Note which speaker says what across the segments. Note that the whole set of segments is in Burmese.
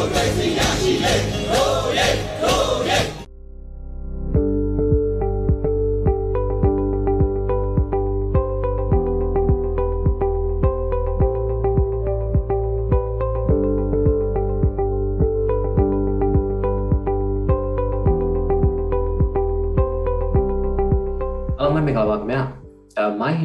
Speaker 1: 我最惊讶喜悦。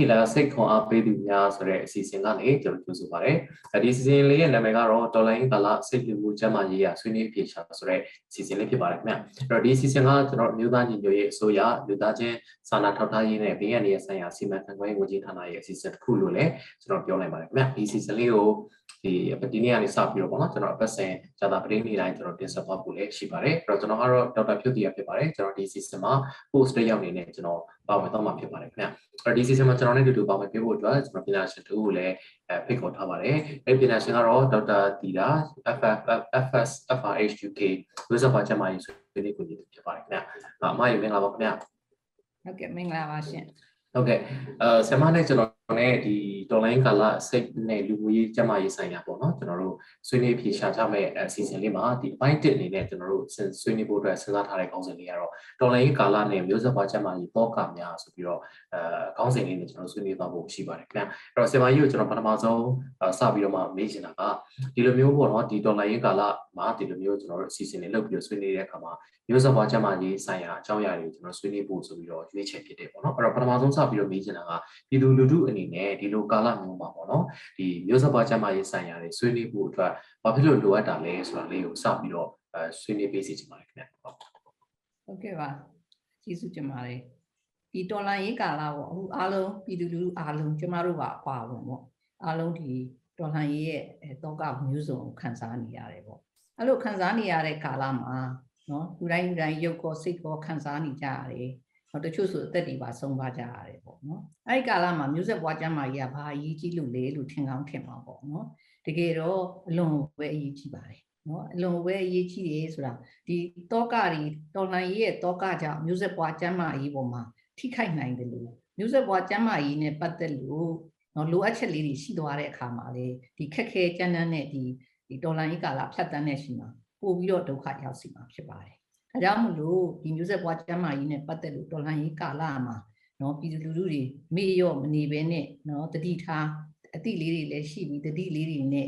Speaker 1: အဲ My Healer စိတ်ခွန်အားပေးသူများဆိုတဲ့အစီအစဉ်ကနေကျွန်တော်ကြိုဆိုပါရစေအဲဒီအစီအစဉ်လေးရဲ့နာမည်ကတော့တော်လိုင်းကာလစိတ်ပြမှုကျန်းမာရေးရာဆွေးနွေးပြေရှာဆိုတဲ့အစီအစဉ်လေးဖြစ်ပါတယ်ခင်ဗျာအဲ့တော့ဒီအစီအစဉ်ကကျွန်တော်မျိုးသားညီညွတ်ရေးအစိုးရလူသားချင်းစာနာထောက်ထားရေးနဲ့ဘေးရန်ရေးဆိုင်ရာစီမံခန့်ခွဲရေးဝန်ကြီးဌာနရဲ့အစီအစဉ်တစ်ခုလို့လည်းကျွန်တော်ပြောနိုင်ပါတယ်ခင်ဗျာဒီအစီအစဉ်လေးကို ဒီဒီနေ့ကနေစပြီးတော့ပေါ့နော်ကျွန်တော်အပတ်စဉ်ဇာတာပရင်းနေ့တိုင်းကျွန်တော်တင်ဆက်သွားဖို့လည်းရှိပါတယ်အဲ့တော့ကျွန်တော်ကတော့ဒေါက်တာဖြုတ်တီရဖြစ်ပါတယ်ကျွန်တော်ဒီ system မှာ post တစ်ယောက်အနေနဲ့ကျွန်တော်ပါဝင်တော့မှာဖြစ်ပါတယ်ခင်ဗျအဲ့တော့ဒီ system မှာကျွန်တော်နဲ့အတူတူပါဝင်ပေးဖို့အတွက်ကျွန်တော်ပညာရှင်တို့ကိုလည်းအဲဖိတ်ခေါ်ထားပါတယ်အဲ့ဒီပညာရှင်ကတော့ဒေါက်တာတီတာ FF FS FRHUK ဝိဇ္ဇာပါချမ်းမာရေးဆွေးနွေးကိုကြီးဖြစ်ပါတယ်ခင်ဗျအမရေမင်္ဂလာပါခင်ဗျ
Speaker 2: ဟုတ်ကဲ့မင်္ဂလာပါရှင်
Speaker 1: ဟုတ်ကဲ့အဲဆမနဲ့ကျွန်တော် နဲ့ဒီ online ကာလစိတ်နဲ့လူမှုရေးကျန်းမာရေးဆိုင်ရာပေါ့နော်ကျွန်တော်တို့ဆွေးနွေးဖြေရှာကြမဲ့အစီအစဉ်လေးမှာဒီ point 1အနေနဲ့ကျွန်တော်တို့ဆွေးနွေးဖို့အတွက်စဉ်းစားထားတဲ့ခေါင်းစဉ်လေးကတော့ online ကာလနဲ့မျိုးဆက်ပွားကျန်းမာရေးပေါ့ကများဆိုပြီးတော့အဲခေါင်းစဉ်လေးနဲ့ကျွန်တော်ဆွေးနွေးသွားဖို့ရှိပါတယ်ခင်ဗျအဲ့တော့ဆမကြီးကိုကျွန်တော်ပထမဆုံးစပြီးတော့မှမေးချင်တာကဒီလိုမျိုးပေါ့နော်ဒီ online ကာလမှာဒီလိုမျိုးကျွန်တော်တို့အစီအစဉ်လေးလုပ်ပြီးတော့ဆွေးနွေးတဲ့အခါမှာမျိုးဆက်ပွားကျန်းမာရေးဆိုင်ရာအကြောင်းအရာတွေကိုကျွန်တော်ဆွေးနွေးဖို့ဆိုပြီးတော့ရွေးချယ်ဖြစ်တယ်ပေါ့နော်အဲ့တော့ပထမဆုံးစပြီးတော့မေးချင်တာကပြည်သူလူထုအနေနဲ့ဒီလိုကာလမျိုးမှာပေါ့နော်ဒီမျိုးဆက်ပွားကျန်းမာရေးဆိုင်ရာတွေဆွေးနွေးဖို့အတွက်ဘာဖြစ်လို့လိုအပ်တာလဲဆိုတာလေးကိုစပြီးတော့အဲဆွေးနွေးပေးစီချင်ပါတယ်ခင်ဗျဟုတ်
Speaker 2: ဟုတ်ကဲ့ပါကျေးဇူးတင်ပါတယ်ဒီတော်လိုင်းရေးကာလပေါ့အခုအားလုံးပြည်သူလူထုအားလုံးကျမတို့ပါအပါဝင်ပေါ့အားလုံးဒီတော်လိုင်းရေးရဲ့တောကမျိုးစုံကိုခံစားနေရတယ်ပေါ့အဲ့လိုခံစားနေရတဲ့ကာလမှာ နော်လူတိုင်းလူတိုင်းရုပ်ကောစိတ်ကောခံစားနေကြရတယ်ဟောတချို့ဆိုအသက်တွေပါဆုံးပါကြရတယ်ပေါ့နော်အဲ့ဒီကာလမှာမျိုးဆက်ပွားကျမ်းမာကြီးကဘာအရေးကြီးလို့လဲလို့ထင်ကောင်းထင်မှာပေါ့နော်တကယ်တော့အလွန်ပဲအရေးကြီးပါတယ်နော်အလွန်ပဲအရေးကြီးတယ်ဆိုတာဒီတောကတွေတော်လှန်ရေးရဲ့တောကကြောင့်မျိုးဆက်ပွားကျမ်းမာရေးပေါ်မှာထိခိုက်နိုင်တယ်လို့မျိုးဆက်ပွားကျမ်းမာရေးနဲ့ပတ်သက်လို့နော်လိုအပ်ချက်လေးတွေရှိသွားတဲ့အခါမှာလေဒီခက်ခဲကြမ်းတမ်းတဲ့ဒီဒီတော်လှန်ရေးကာလဖြတ်တန်းတဲ့ရှိမှာ ပို့ပြီးတော့ဒုက္ခရောက်စီမှာဖြစ်ပါတယ်။ဒါကြောင့်မလို့ဒီမျိုးဆက်ပွားကျမ်းမာရေးနဲ့ပတ်သက်လို့တော်လှန်ရေးကာလမှာနော်ပြည်သူလူထုတွေမေ့ရော့မနေဘဲနဲ့နော်တတိထားအတိလေးတွေလည်းရှိပြီးတတိလေးတွေနဲ့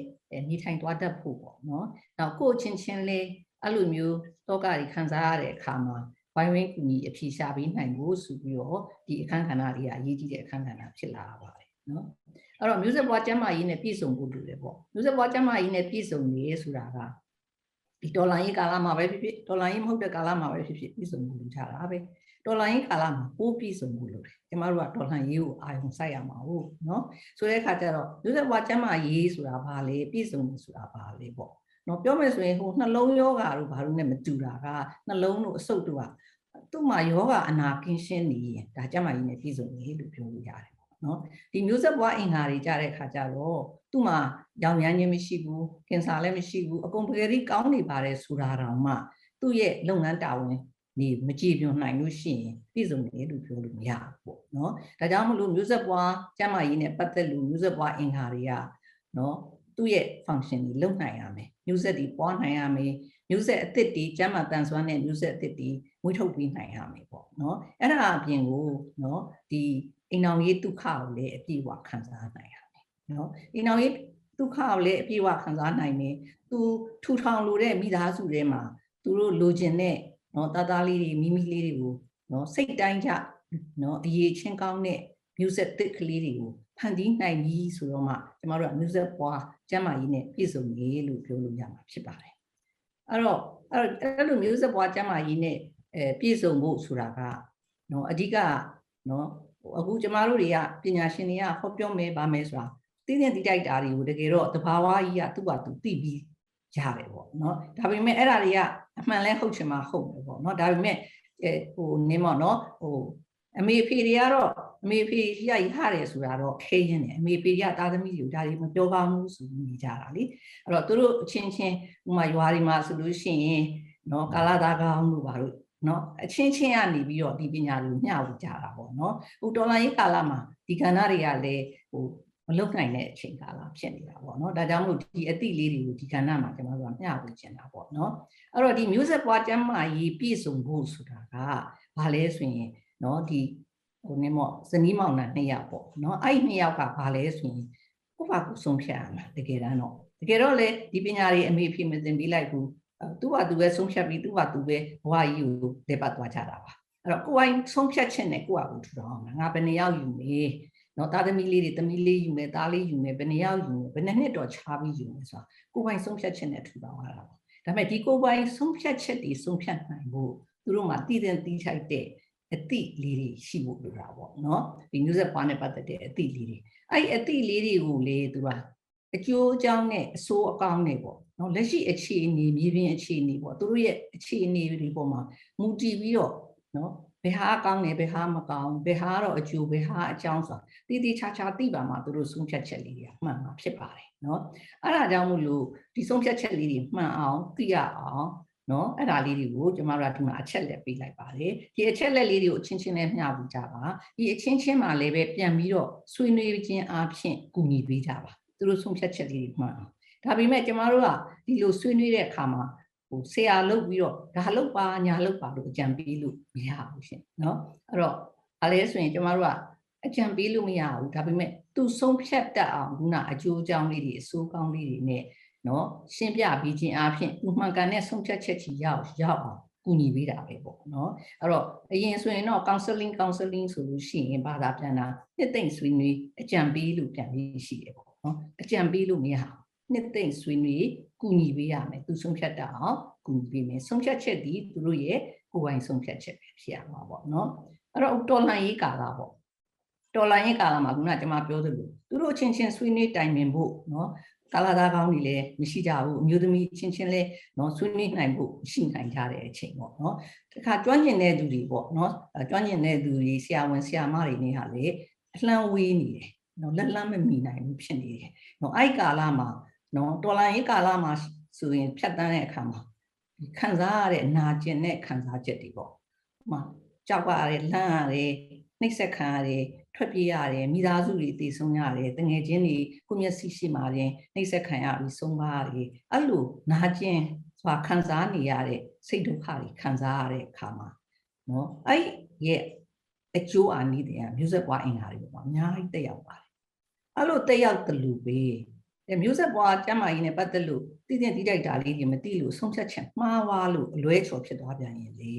Speaker 2: နေထိုင်သွားတတ်ဖို့ပေါ့နော်။နောက်ကိုယ့်ချင်းချင်းလေးအဲ့လိုမျိုးတောကတွေခံစားရတဲ့အခါမှာဝိုင်းဝန်းကူညီအဖြေရှာပေးနိုင်ဖို့ဆိုပြီးတော့ဒီအခန်းကဏ္ဍတွေကအရေးကြီးတဲ့အခန်းကဏ္ဍဖြစ်လာပါတယ်နော်။အဲ့တော့မျိုးဆက်ပွားကျမ်းမာရေးနဲ့ပြည့်စုံဖို့လိုတယ်ပေါ့။မျိုးဆက်ပွားကျမ်းမာရေးနဲ့ပြည့်စုံနေဆိုတာက ဒီဒေါ်လာရေးကာလမှာပဲဖြစ်ဖြစ်ဒေါ်လာရေးမဟုတ်တဲ့ကာလမှာပဲဖြစ်ဖြစ်ပြည့်စုံမှုလိုချတာပဲဒေါ်လာရေးကာလမှာပိုးပြည့်စုံမှုလိုတယ်ကျမတို့ကဒေါ်လာရေးကိုအာရုံစိုက်ရမှာဟုတ်နော်ဆိုတဲ့အခါကျတော့လူသက်ဘွားကျမ်းမာရေးဆိုတာဘာလဲပြည့်စုံမှုဆိုတာဘာလဲပေါ့နော်ပြောမယ်ဆိုရင်ဟိုနှလုံးယောဂါတို့ဘာလို့ ਨੇ မတူတာကနှလုံးတို့အဆုတ်တို့ကသူ့မှာယောဂအနာကင်းရှင်းနေရင်ဒါကျမ်းမာရေးနဲ့ပြည့်စုံနေလို့ပြောလို့ရတယ် နော်ဒီမျိုးဆက်ဘွားအင်္ဂါတွေကြတဲ့ခါကျတော့သူ့မှာရောင်ရမ်းခြင်းမရှိဘူးကင်ဆာလည်းမရှိဘူးအကုန်ပကတိကောင်းနေပါတယ်ဆိုတာတောင်မှသူ့ရဲ့လုပ်ငန်းတာဝန်နေမကြည့်ပြနိုင်လို့ရှိရင်ပြည့်စုံတယ်လို့ပြောလို့မရဘူးပေါ့နော်ဒါကြောင့်မလို့မျိုးဆက်ဘွားကျန်းမာရေးနဲ့ပတ်သက်လို့မျိုးဆက်ဘွားအင်္ဂါတွေကနော်သူ့ရဲ့ function တွေလုပ်နိုင်ရမယ်မျိုးဆက်တွေပွားနိုင်ရမယ်မျိုးဆက်အသစ်တွေကျန်းမာတန်ဆွမ်းတဲ့မျိုးဆက်အသစ်တွေမွေးထုတ်ပေးနိုင်ရမယ်ပေါ့နော်အဲ့ဒါအပြင်ကိုနော်ဒီ အိမ်အောင်ရေးဒုက္ခကိုလည်းအပြည့်အဝခံစားနိုင်ရမယ်နော်အိမ်အောင်ရေးဒုက္ခကိုလည်းအပြည့်အဝခံစားနိုင်မယ်သူထူထောင်လိုတဲ့မိသားစုတွေမှာသူတို့လိုချင်တဲ့နော်တာတာလေးတွေမိမိလေးတွေကိုနော်စိတ်တိုင်းကြနော်အရေးချင်းကောင်းတဲ့ music တစ်ကလေးတွေကိုဖန်တီးနိုင်ပြီဆိုတော့မှကျမတို့က music ပွားကျမ်းမာရေးနဲ့ပြည့်စုံနေလို့ပြောလို့ရမှာဖြစ်ပါတယ်အဲ့တော့အဲ့လို music ပွားကျမ်းမာရေးနဲ့အဲပြည့်စုံဖို့ဆိုတာကနော်အဓိကနော် အခုကျမတို့တွေကပညာရှင်တွေကဟောပြောမယ်ဗာမယ်ဆိုတာသိတဲ့တိတိုက်တာတွေကိုတကယ်တော့တဘာဝကြီးကသူ့ဘာသူသိပြီးရတယ်ပေါ့နော်ဒါပေမဲ့အဲ့ဒါတွေကအမှန်လဲဟုတ်ချင်မှဟုတ်တယ်ပေါ့နော်ဒါပေမဲ့အဲဟိုနင်းမော့နော်ဟိုအမေဖေတွေကတော့အမေဖေကြီးရရတယ်ဆိုတာတော့ခဲရင်တယ်အမေဖေကြီးကသားသမီးတွေကိုဒါတွေမပြောပါဘူးဆိုနေကြတာလေအဲ့တော့သူတို့အချင်းချင်းဥမာရွာတွေမှာဆိုလို့ရှိရင်နော်ကာလာသားကောင်းလို့ပါလို့ နော်အချင်းချင်းကနေပြီးတော့ဒီပညာတွေကိုမျှဝေကြတာပေါ့နော်ဟိုတော်လိုင်းရေးကာလမှာဒီကဏ္ဍတွေကလည်းဟိုမလုပ်နိုင်တဲ့အချိန်ကာလဖြစ်နေတာပေါ့နော်ဒါကြောင့်မို့ဒီအသည့်လေးတွေကိုဒီကဏ္ဍမှာကျွန်တော်တို့ကမျှဝေချင်တာပေါ့နော်အဲ့တော့ဒီမျိုးဆက်ပွားကျမ်းမာရေးပြည့်စုံဖို့ဆိုတာကဘာလဲဆိုရင်နော်ဒီဟိုနေမော့ဇနီးမောင်နှံနှစ်ယောက်ပေါ့နော်အဲ့ဒီနှစ်ယောက်ကဘာလဲဆိုရင်ကိုယ့်ဘာကိုဆုံးဖြတ်ရမှာတကယ်တမ်းတော့တကယ်တော့လေဒီပညာတွေအမေဖြစ်မသိပြီးလိုက်ဘူးအဲ သူ့ဘာသူပဲဆုံးဖြတ်ပြီးသူ့ဘာသူပဲဘဝကြီးကိုလက်ပတ်သွားကြတာပါအဲ့တော့ကိုယ်ပိုင်ဆုံးဖြတ်ချက်နဲ့ကိုယ့်ဟာကိုထူထောင်အောင်ငါဘယ်နှစ်ယောက်ယူမေးနော်သားသမီးလေးတွေသမီးလေးယူမယ်သားလေးယူမယ်ဘယ်နှစ်ယောက်ယူမယ်ဘယ်နှစ်နှစ်တော့ခြားပြီးယူမယ်ဆိုတာကိုယ်ပိုင်ဆုံးဖြတ်ချက်နဲ့ထူထောင်ရတာပါဒါပေမဲ့ဒီကိုယ်ပိုင်ဆုံးဖြတ်ချက်တွေဆုံးဖြတ်နိုင်ဖို့သူတို့မှာတည်တဲ့တီးထိုက်တဲ့အသည့်လေးတွေရှိဖို့လိုတာပေါ့နော်ဒီ news ပွားနဲ့ပတ်သက်တဲ့အသည့်လေးတွေအဲ့ဒီအသည့်လေးတွေကိုလေသူက အကျိုးအကြောင်းနဲ့အဆိုးအကောင်းတွေပေါ့နော်လက်ရှိအခြေအနေမြေပြင်အခြေအနေပေါ့သူတို့ရဲ့အခြေအနေတွေပေါ်မှာမူတည်ပြီးတော့နော်ဘယ်ဟာကောင်းတယ်ဘယ်ဟာမကောင်းဘယ်ဟာတော့အကျိုးဘယ်ဟာအကြောင်းဆိုတာတိတိချာချာသိပါမှသူတို့ဆုံးဖြတ်ချက်လေးတွေမှန်မှာဖြစ်ပါတယ်နော်အဲ့ဒါကြောင့်မို့လို့ဒီဆုံးဖြတ်ချက်လေးတွေမှန်အောင်သိရအောင်နော်အဲ့ဒါလေးတွေကိုကျမတို့ကဒီမှာအချက်လက်ပေးလိုက်ပါတယ်ဒီအချက်လက်လေးတွေကိုအချင်းချင်းနဲ့မျှဝေကြပါဒီအချင်းချင်းမှာလည်းပဲပြန်ပြီးတော့ဆွေးနွေးခြင်းအပြင်ကူညီပေးကြပါ သူတို့ဆုံးဖြတ်ချက်လေးတွေမှန်အောင်ဒါပေမဲ့ကျမတို့ကဒီလိုဆွေးနွေးတဲ့အခါမှာဟိုဆရာလုပ်ပြီးတော့ဒါလုပ်ပါညာလုပ်ပါလို့အကြံပေးလို့မရဘူးရှင်နော်အဲ့တော့အဲလဲဆိုရင်ကျမတို့ကအကြံပေးလို့မရဘူးဒါပေမဲ့သူဆုံးဖြတ်တတ်အောင်ခုနအကျိုးအကြောင်းလေးတွေအဆိုးကောင်းလေးတွေနဲ့နော်ရှင်းပြပြီးခြင်းအပြင်ဥမှန်ကန်တဲ့ဆုံးဖြတ်ချက်ချီရောက်ရောက်အောင်ကူညီပေးတာပဲပေါ့နော်အဲ့တော့အရင်ဆိုရင်တော့ counseling counseling ဆိုလို့ရှိရင်ဘာသာပြန်တာနှစ်သိမ့်ဆွေးနွေးအကြံပေးလို့ပြန်ပြီးရှိတယ်ပေါ့ နော်အကြံပေးလို့မရဘူးနှစ်သိမ့်ဆွေးနွေးကူညီပေးရမယ်သူဆုံးဖြတ်တတ်အောင်ကူညီပေးမယ်ဆုံးဖြတ်ချက်ဒီသူတို့ရဲ့ကိုယ်ပိုင်ဆုံးဖြတ်ချက်ပဲဖြစ်ရမှာပေါ့နော်အဲ့တော့တော်လှန်ရေးကာလပေါ့တော်လှန်ရေးကာလမှာခုနကကျွန်မပြောသလိုသူတို့ချင်းချင်းဆွေးနွေးတိုင်ပင်ဖို့နော်ကာလာသားကောင်းတွေလည်းမရှိကြဘူးအမျိုးသမီးချင်းချင်းလည်းနော်ဆွေးနွေးနိုင်ဖို့ရှိနိုင်ကြတဲ့အချိန်ပေါ့နော်တခါကျွမ်းကျင်တဲ့သူတွေပေါ့နော်ကျွမ်းကျင်တဲ့သူတွေဆရာဝန်ဆရာမတွေနေဟာလေအလှမ်းဝေးနေတယ် နော်လက်လန်းမမီနိုင်ဘူးဖြစ်နေတယ်နော်အဲ့ကာလမှာနော်တော်လိုင်းရေးကာလမှာဆိုရင်ဖြတ်တန်းတဲ့အခါမှာခံစားရတဲ့နာကျင်တဲ့ခံစားချက်တွေပေါ့ဟိုကြောက်ရတယ်လန့်ရတယ်နှိပ်စက်ခံရတယ်ထွက်ပြေးရတယ်မိသားစုတွေတည်ဆုံးရတယ်တငယ်ချင်းတွေကိုမျက်စိရှိမှရင်နှိပ်စက်ခံရပြီးဆုံးပါရတယ်အဲ့လိုနာကျင်စွာခံစားနေရတဲ့စိတ်ဒုက္ခတွေခံစားရတဲ့အခါမှာနော်အဲ့ရဲ့အကျိုးအာနိသင်ကမျိုးဆက်ပွားအင်္ဂါတွေပေါ့အများကြီးတက်ရောက်ပါတယ် အဲ့လိုတက်ရောက်တယ်လို့ပဲအဲမျိုးဆက်ပွားကျမ်းမာရေးနဲ့ပတ်သက်လို့တည်တည်တိတိုက်တာလေးတွေမသိလို့ဆုံးဖြတ်ချက်မှားသွားလို့အလွဲချော်ဖြစ်သွားပြန်ရင်လေ